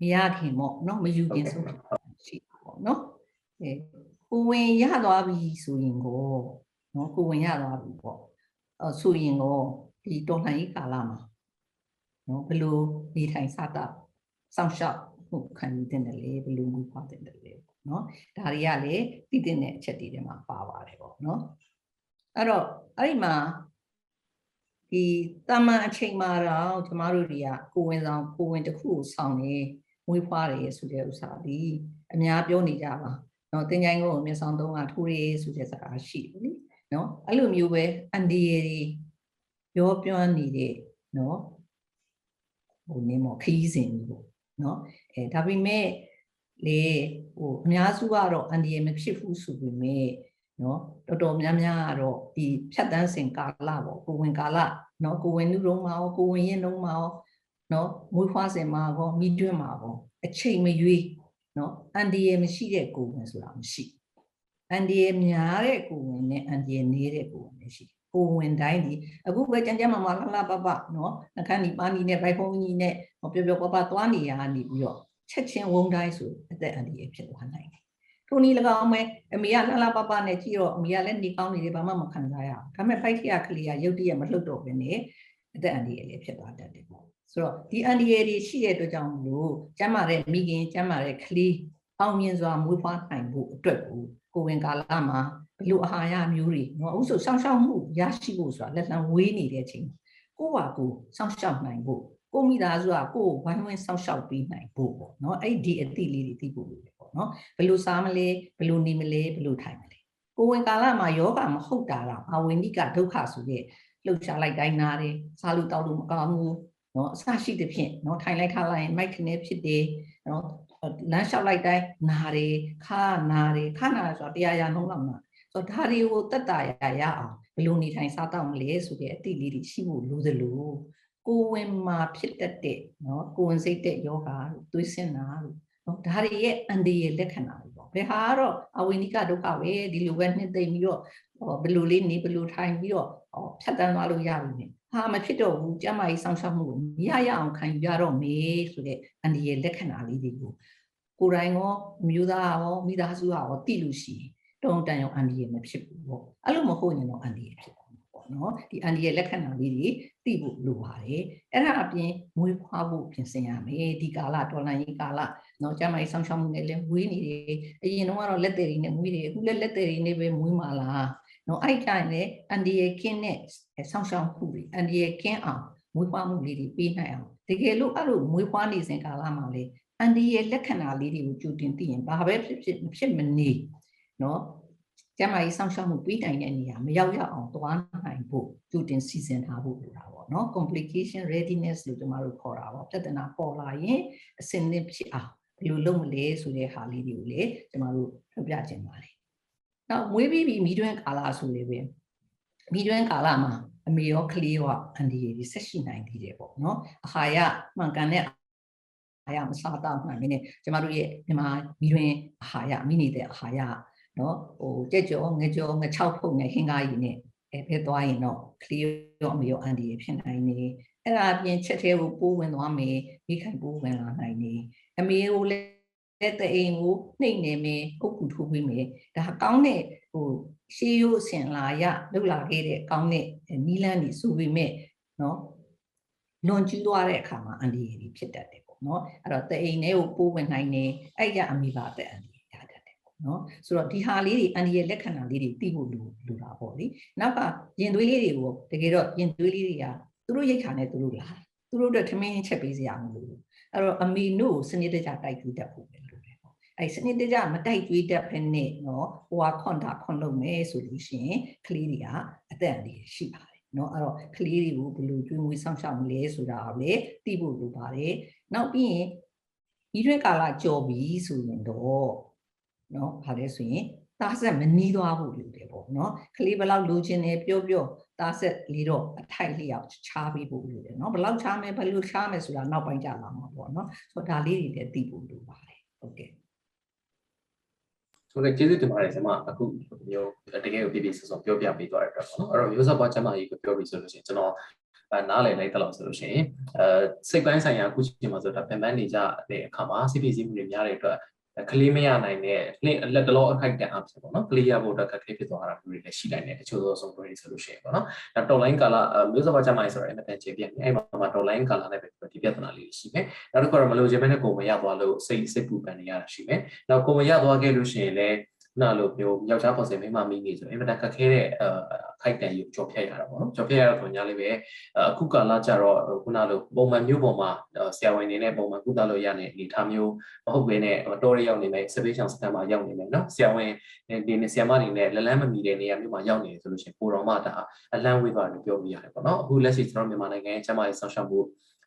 Speaker 2: မရခင်ပေါ့နော်မယူခင်ဆုံးရှိတာပေါ့နော်အဲကိုဝင်ရသွားပြီဆိုရင်ကိုနော်ကိုဝင်ရသွားပြီပေါ့အဲဆိုရင်ကိုဒီတော်လှန်ရေးကာလမှာနော်ဘယ်လိုနေထိုင်စားတာစောင့်ရှောက်မှုခံယူတင်တယ်လေဘယ်လိုမှုဖွားတင်တယ်လေပေါ့နော်ဒါတွေကလည်းသိတဲ့အချက်တွေထဲမှာပါပါတယ်ပေါ့နော် အဲ့တော့အဲ့ဒီမှာဒီတာမန်အချိန်မှာတော့ကျမတို့တွေကကိုဝင်ဆောင်ကိုဝင်တစ်ခုကိုဆောင်နေမွေးဖွားတယ်ဆိုတဲ့ဥစ္စာဒီအများပြောနေကြပါနော်တင်ကြိုင်းကိုမျက်ဆောင်သုံးကထိုးရဆိုတဲ့စကားရှိတယ်လीနော်အဲ့လိုမျိုးပဲအန်ဒီရီပြောပြောနေတဲ့နော်ဟိုနေမော်ခီးစဉ်ကြီးပေါ့နော်အဲဒါပေမဲ့လေဟိုအများစုကတော့အန်ဒီရီမဖြစ်ဘူးဆိုပေမဲ့ နော်တော်တော်များများကတော့ဒီဖြတ်တန်းစဉ်ကာလပေါ့ကိုဝင်ကာလနော်ကိုဝင်လူတုံးမှာရောကိုဝင်ရင်တုံးမှာရောနော်မွေးဖွားစဉ်မှာရောမိတွင်းမှာရောအချိန်မရွေးနော်အန်ဒီရမရှိတဲ့ကိုဝင်ဆိုတာမရှိအန်ဒီရများတဲ့ကိုဝင်နဲ့အန်ဒီရနေတဲ့ကိုဝင်ရှိကိုဝင်တိုင်းဒီအခုပဲကြမ်းကြမ်းမာမာလှလှပပနော်နှခမ်းဒီပါနီနဲ့ဘိုက်ဖုံးကြီးနဲ့ပျော်ပျော်ပပသွားနေရကနေပြီးတော့ချက်ချင်းဝုန်းတိုင်းဆိုအသက်အန္တရာယ်ဖြစ်သွားနိုင်တယ် ထိုနည်း၎င်းပဲအမေကလှလှပပနဲ့ကြည့်တော့အမေကလည်းနေကောင်းနေတယ်ဘာမှမခံစားရအောင်ဒါပေမဲ့ဖိုက်ထရကလေးကရုတ်တရက်မလှုပ်တော့ဘဲနဲ့အသက်အန္တရာယ်လည်းဖြစ်သွားတတ်တယ်ပေါ့ဆိုတော့ဒီအန္တရာယ်တွေရှိတဲ့အတွက်ကြောင့်မလို့ကျမ်းမာတဲ့မိခင်ကျမ်းမာတဲ့ကလေးအောင်မြင်စွာမွေးဖွားနိုင်ဖို့အတွက်ကိုကိုဝင်ကာလမှာဘလို့အာဟာရမျိုးတွေနော်အခုဆိုစောင့်ရှောက်မှုရရှိဖို့ဆိုတာလက်လံဝေးနေတဲ့အချိန်ကိုယ့်ဘာကိုစောင့်ရှောက်နိုင်ဖို့ ကိုမိသားစုကကိုယ်ကိုဝိုင်းဝန်းဆောက်ရှောက်ပေးနိုင်ဖို့ပေါ့နော်အဲ့ဒီအသည့်လေးတွေသိဖို့လိုတယ်ပေါ့နော်ဘယ်လိုစားမလဲဘယ်လိုနေမလဲဘယ်လိုထိုင်မလဲကိုဝင်ကာလမှာယောဂမဟုတ်တာတော့အဝိနိကဒုက္ခဆိုတဲ့လှုပ်ရှားလိုက်တိုင်းနာတယ်စားလို့တောက်လို့မကောင်းဘူးနော်အစရှိသဖြင့်နော်ထိုင်လိုက်ထားလိုက်ရင်မိုက်ခနဲ့ဖြစ်တယ်နော်လမ်းလျှောက်လိုက်တိုင်းနာတယ်ခါနာတယ်ခါနာဆိုတော့တရားရနှုံးလောက်နာဆိုတော့ဒါတွေကိုတက်တာရရအောင်ဘယ်လိုနေထိုင်စားတော့မလဲဆိုတဲ့အသည့်လေးတွေရှိဖို့လိုသလို ကိုဝင်မှာဖြစ်တတ်တဲ့နော်ကိုဝင်စိတ်တဲ့ယောဂါတို့သွေးစင်တာတို့နော်ဒါတွေရဲ့အန္တရာယ်လက္ခဏာတွေပေါ့ဘယ်ဟာကတော့အဝိနိကဒုက္ခပဲဒီလိုပဲနှစ်သိမ့်ပြီးတော့ဘယ်လိုလေးနေဘယ်လိုထိုင်ပြီးတော့ဖြတ်တန်းသွားလို့ရပြီနဲ့ဟာမဖြစ်တော့ဘူးကျမကြီးစောင့်ရှောက်မှုကိုမရရအောင်ခံယူရတော့မေဆိုတဲ့အန္တရာယ်လက္ခဏာလေးတွေကိုကိုယ်တိုင်ရောမျိုးသားရောမိသားစုရောသိလို့ရှိရင်တုံတန်ရောအန္တရာယ်မဖြစ်ဘူးပေါ့အဲ့လိုမဟုတ်ရင်တော့အန္တရာယ်ဖြစ်တယ်ပေါ့ နော်ဒီအန္တရာယ်လက္ခဏာလေးတွေသိဖို့လိုပါတယ်အဲ့ဒါအပြင်မွေးဖွားဖို့ပြင်ဆင်ရမယ်ဒီကာလတော်လန်ရေးကာလနော်ကျမကြီးစောင့်ရှောက်မှုနဲ့လည်းမွေးနေတယ်အရင်တော့ကတော့လက်သေးတွေနဲ့မွေးတယ်အခုလည်းလက်သေးတွေနဲ့ပဲမွေးမှာလားနော်အဲ့တိုင်းလည်းအန်ဒီရဲ့ကင်းနဲ့ဆောင်းရှောင်းမှုတွေအန်ဒီရဲ့ကင်းအောင်မွေးဖွားမှုလေးတွေပေးနိုင်အောင်တကယ်လို့အဲ့လိုမွေးဖွားနေစဉ်ကာလမှာလေအန်ဒီရဲ့လက္ခဏာလေးတွေကိုကြိုတင်သိရင်ဘာပဲဖြစ်ဖြစ်ဖြစ်မနေနော် ကျမကြီးစောင့်ရှောက်မှုပေးနိုင်တဲ့နေရာမရောက်ရအောင်သွားနိုင်ဖို့ကြိုတင်စီစဉ်ထားဖို့လိုတာပေါ့နော် complication readiness လို့ကျွန်တော်တို့ခေါ်တာပေါ့ပြဿနာပေါ်လာရင်အစင်းသင့်ဖြစ်အောင်ဘယ်လိုလုပ်မလဲဆိုတဲ့ဟာလေးတွေကိုလေကျွန်တော်တို့ပြပြခြင်းပါတယ်နောက်မွေးပြီးပြီးမိတွင်းကာလဆိုလေပဲမိတွင်းကာလမှာအမေရောကလေးရောအန်ဒီရီဆက်ရှိနိုင်သေးတယ်ပေါ့နော်အာဟာရမှန်ကန်တဲ့အာရမစားတော့မှန်နေကျမတို့ရဲ့မြန်မာမိတွင်းအာဟာရမိနေတဲ့အာဟာရ နော်ဟိုကြက်ကြောငကြောငချောက်ဖုတ်ငဟင်းကားကြီးနဲ့အဲဖဲသွားရင်တော့ကလေးရောအမေရောအန်ဒီရီဖြစ်နိုင်နေအဲ့ဒါအပြင်ချက်သေးကိုပိုးဝင်သွားမယ်မိခိုင်ပိုးဝင်လာနိုင်နေအမေကိုလည်းတဲ့တဲ့အိမ်ကိုနှိမ့်နေမယ်ကုတ်ကူထိုးပေးမယ်ဒါကောင်းတဲ့ဟိုရှေးရိုးအစဉ်လာရလောက်လာခဲ့တဲ့ကောင်းတဲ့နီးလန်းကြီးဆိုပေမဲ့နော်လွန်ကျူးသွားတဲ့အခါမှာအန္တရာယ်ကြီးဖြစ်တတ်တယ်ပေါ့နော်အဲ့တော့တဲ့အိမ်ထဲကိုပိုးဝင်နိုင်နေအဲ့ရအမိပါတဲ့အန္တရာယ်ရတတ်တယ်ပေါ့ နော်ဆိုတော့ဒီဟာလေးတွေအန္တရာယ်လက္ခဏာလေးတွေသိဖို့လိုလိုတာပေါ့လေနောက်ကရင်သွေးလေးတွေကိုတကယ်တော့ရင်သွေးလေးတွေကသူတို့ရိတ်ခါနဲ့သူတို့လာသူတို့အတွက်ထမင်းချက်ပေးစရာမလိုဘူးအဲ့တော့အမီနုကိုစနစ်တကျတိုက်ကြည့်တတ်ဖို့ပဲလိုတယ်ပေါ့အဲ့စနစ်တကျမတိုက်ကြွေးတတ်ဖ ೇನೆ နော်ဟိုဟာခွန်တာခွန်လုပ်မယ်ဆိုလို့ရှိရင်ကလေးတွေကအသက်အန္တရာယ်ရှိပါတယ်နော်အဲ့တော့ကလေးတွေကိုဘယ်လိုကျွေးမွေးစောင့်ရှောက်မလဲဆိုတာကိုလည်းသိဖို့လိုပါတယ်နောက်ပြီးရင်ဒီရွက်ကာလကြော်ပြီဆိုရင်တော့ နော်ဘာလဲဆိုရင်သားဆက်မနီးသွားဖို့လိုတယ်ပေါ့နော်ကလေးဘယ်လောက်လိုချင်တယ်ပြောပြောသားဆက်လေးတော့အထိုက်လျောက်ချားပေးဖို့လိုတယ်နော်ဘယ်လောက်ချားမယ်ဘယ်လိုချားမယ်ဆိုတာနောက်ပိုင်းကြလာမှာပေါ့နော်ဆိုတော့ဒါလေးတွေလည်းသိဖို့လိုပါတယ်ဟုတ်ကဲ့
Speaker 1: ဆိုတော့ကျေးဇူးတင်ပါတယ်ဆရာမအခုမျိုးတကယ်ကိုပြပြဆောဆောပြောပြပေးသွားတဲ့အတွက်ပေါ့နော်အဲ့တော့မျိုးစောပွားကျမကြီးကိုပြောပြီးဆိုလို့ရှိရင်ကျွန်တော်အဲနားလည်လိုက်တဲ့လောက်ဆိုလို့ရှိရင်အဲစိတ်ပိုင်းဆိုင်ရာအခုချိန်မှာဆိုတာပြန်ပန်းနေကြတဲ့အခါမှာစိတ်ပြည့်စည်မှုတွေများတဲ့အတွက် ကလေးမရနိုင်တဲ့လက်တလောအခိုက်တန်အဖြစ်ပေါ့နော်ကလေးရဖို့အတွက်ကလေးဖြစ်သွားတာမျိုးတွေလည်းရှိနိုင်တယ်တချို့သောဆုံးတွေဆိုလို့ရှိရင်ပေါ့နော်ဒါတော်လိုင်းကာလမျိုးစောပွားကျမကြီးဆိုတော့အမတန်ကျေပြည့်နေအဲ့မှာမှာတော်လိုင်းကာလနဲ့ပဲဒီပြဿနာလေးရှိမယ်နောက်တစ်ခုကတော့မလိုချင်မဲ့နဲ့ကိုယ်မရသွားလို့စိတ်စိတ်ပူပန်နေရတာရှိမယ်နောက်ကိုယ်မရသွားခဲ့လို့ရှိရင်လည်း နာလို့မျိုးယောက်ျားပေါ်စင်မိန်းမမိနေဆိုအင်မတန်ခက်ခဲတဲ့အခိုက်တန်ယူကြော်ဖြတ်ရတာပေါ့နော်ကြော်ဖြတ်ရတော့ညာလေးပဲအခုကာလကြတော့ခုနလိုပုံမှန်မျိုးပေါ်မှာဆရာဝန်နေနဲ့ပုံမှန်ကုသလို့ရတဲ့အနေထားမျိုးမဟုတ်ဘဲနဲ့တော်ရရောက်နေမယ်စပေးချောင်စတန်မှာရောက်နေမယ်နော်ဆရာဝန်ဒီနေဆရာမတွေနဲ့လလန်းမမီတဲ့နေရာမျိုးမှာရောက်နေတယ်ဆိုလို့ရှိရင်ပိုတော်မှဒါအလန်းဝေးသွားတယ်ပြောပြရတယ်ပေါ့နော်အခုလက်ရှိကျွန်တော်မြန်မာနိုင်ငံရဲ့ကျန်းမာရေးဆောင်ရှောက်မှု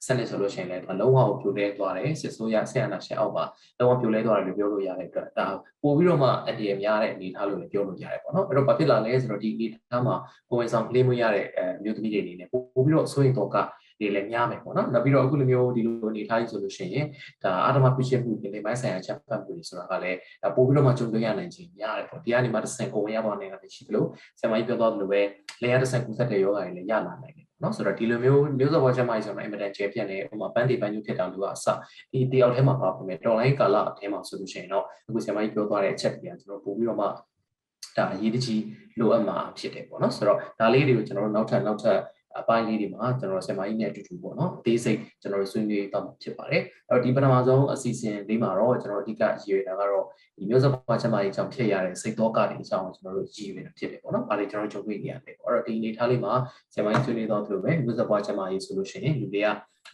Speaker 1: စနစ်ဆိုလို့ရှိရင်လည်းဒါလုံးဝကိုပြိုလဲသွားတယ်စစ်ဆိုးရဆက်အနာရှင်အောက်မှာလုံးဝပြိုလဲသွားတယ်လို့ပြောလို့ရတဲ့အတွက်ဒါပို့ပြီးတော့မှအတည်များတဲ့အနေအထားလို့လည်းပြောလို့ရတယ်ပေါ့နော်အဲ့တော့ဘာဖြစ်လာလဲဆိုတော့ဒီအနေအထားမှာကိုယ်ဝန်ဆောင်ကလေးမွေးရတဲ့အဲမျိုးသမီးတွေအနေနဲ့ပို့ပြီးတော့ဆိုရင်တော့ကတွေလည်းများမယ်ပေါ့နော်နောက်ပြီးတော့အခုလိုမျိုးဒီလိုအနေထားကြီးဆိုလို့ရှိရင်ဒါအာတမပြည့်ချက်မှုဒီနေ့ပိုင်းဆိုင်ရာချက်ပတ်မှုတွေဆိုတာကလည်းပို့ပြီးတော့မှကြုံတွေ့ရနိုင်ခြင်းများတယ်ပေါ့ဒီကနေမှတစ်ဆင့်ကိုဝင်ရပါနိုင်တာရှိသလိုဆရာမကြီးပြောသွားသလိုပဲလေယာတစ်ဆင့်ကူးဆက်တဲ့ယောဂါတွေလည်းရလာနိုင် တယ်နော်ဆိုတော့ဒီလိုမျိုးမျိုးစောပေါ်ချက်မှဆိုတော့အင်မတန်ကျဲပြတ်နေဥပမာပန်းတီပန်းညူဖြစ်တာလို့ကအစဒီတယောက်ထဲမှာပါပါမယ်တော်လိုင်းကာလအထဲမှာဆိုလို့ရှိရင်တော့အခုဆရာမကြီးပြောသွားတဲ့အချက်တွေကကျွန်တော်ပို့ပြီးတော့မှဒါအရေးတကြီးလိုအပ်မှာဖြစ်တယ်ပေါ့နော်ဆိုတော့ဒါလေးတွေကိုကျွန်တော်တို့နောက်ထပ်နောက်ထပ် အပိုင်းလေးတွေမှာကျွန်တော်ဆင်မကြီးနဲ့အတူတူပေါ့နော်အသေးစိတ်ကျွန်တော်တို့ဆွေးနွေးတော့ဖြစ်ပါတယ်အဲ့တော့ဒီပထမဆုံးအစီအစဉ်လေးမှာတော့ကျွန်တော်အဓိကရည်ရွယ်တာကတော့ဒီမျိုးစပွားချက်မကြီးကြောင့်ဖြစ်ရတဲ့စိတ်တော့ကတွေအကြောင်းကျွန်တော်တို့ရည်ရွယ်တာဖြစ်တယ်ပေါ့နော်။ဒါလေးကျွန်တော်ကြုံတွေ့နေရတယ်ပေါ့။အဲ့တော့ဒီအနေထားလေးမှာဆင်မကြီးဆွေးနွေးတော့သလိုပဲမျိုးစပွားချက်မကြီးဆိုလို့ရှိရင်လူတွေက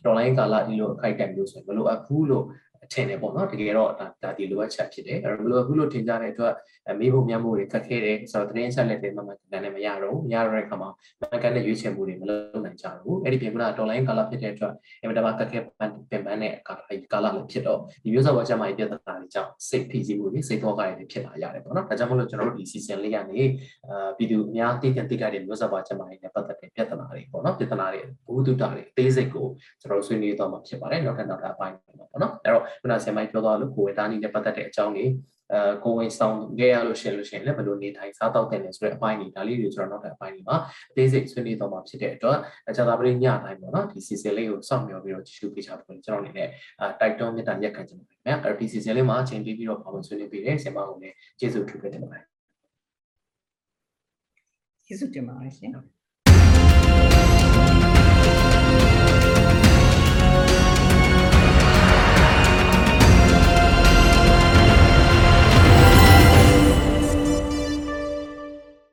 Speaker 1: တော်လိုင်းကာလဒီလိုအခိုက်အတန့်မျိုးဆိုရင်မလိုအပ်ဘူးလို့ ထင်တယ်ပေါ့နော်တကယ်တော့ဒါဒါဒီလိုအပ်ချက်ဖြစ်တယ်အဲ့တော့မလိုအပ်ဘူးလို့ထင်ကြတဲ့အတွက်မေးဖို့မြတ်မှုတွေခက်ခဲတယ်ဆိုတော့သတင်းဆက်လက်တွေမှမှန်ကန်နဲ့မရတော့မရတော့တဲ့အခါမှာမှန်ကန်တဲ့ရွေးချယ်မှုတွေမလုပ် နိုင်ကြဘူးအဲ့ဒီပြင်ကတော်လိုင်းကာလဖြစ်တဲ့အတွက်အင်မတန်ခက်ခဲပန်ပင်ပန်းတဲ့ကာလကာလလည်းဖြစ်တော့ဒီမျိုးစောဝါကျမကြီးပြဿနာတွေကြောင့်စိတ်ဖိစီးမှုတွေစိတ်သောကတွေဖြစ်လာရတယ်ပေါ့နော်ဒါကြောင့်မလို့ကျွန်တော်တို့ဒီ season လေးကနေအာပြည်သူအများသိတဲ့သိကြတဲ့မျိုးစောဝါကျမကြီးနဲ့ပတ်သက်တဲ့ပြဿနာတွေပေါ့နော်ပြဿနာတွေဘုဒ္ဓတာတွေအသေးစိတ်ကိုကျွန်တော်တို့ဆွေးနွေးတော့မှာဖြစ်ပါတယ်နောက်ထပ်နောက်ထပ်အပိုင်းပေါ့နော်အဲ့တော့ခုနဆရာမကြီးပြောသွားလို့ကိုယ်ဝေသားနည်းနဲ့ပတ်သက်တဲ့အကြောင်းတွေ အဲကိုဝင်ဆောင်ခဲ့ရလို့ရှိရင်လို့ရှိရင်လည်းဘယ်လိုနေထိုင်စားတောက်တဲ့လဲဆိုတဲ့အပိုင်းတွေဒါလေးတွေကျွန်တော်နောက်တဲ့အပိုင်းတွေမှာအသေးစိတ်ဆွေးနွေးတော့မှာဖြစ်တဲ့အတွက်အကြတာပရိညတိုင်းပေါ့နော်ဒီ season လေးကိုစောင့်မျှော်ပြီးတော့ကြည့်ရှုပေးချဖို့ကျွန်တော်အနေနဲ့အဲတိုက်တွန်းမြတ်တာရက်ခံချင်ပါတယ်ခင်ဗျာအဲ့တော့ဒီ season လေးမှာအချိန်ပေးပြီးတော့ပါဝင်ဆွေးနွေးပေးတဲ့ဆရာမကိုလည်းကျေးဇူးထူးပေးတင်ပါတယ်
Speaker 2: ကျေးဇူးတင်ပါတယ်ရှင်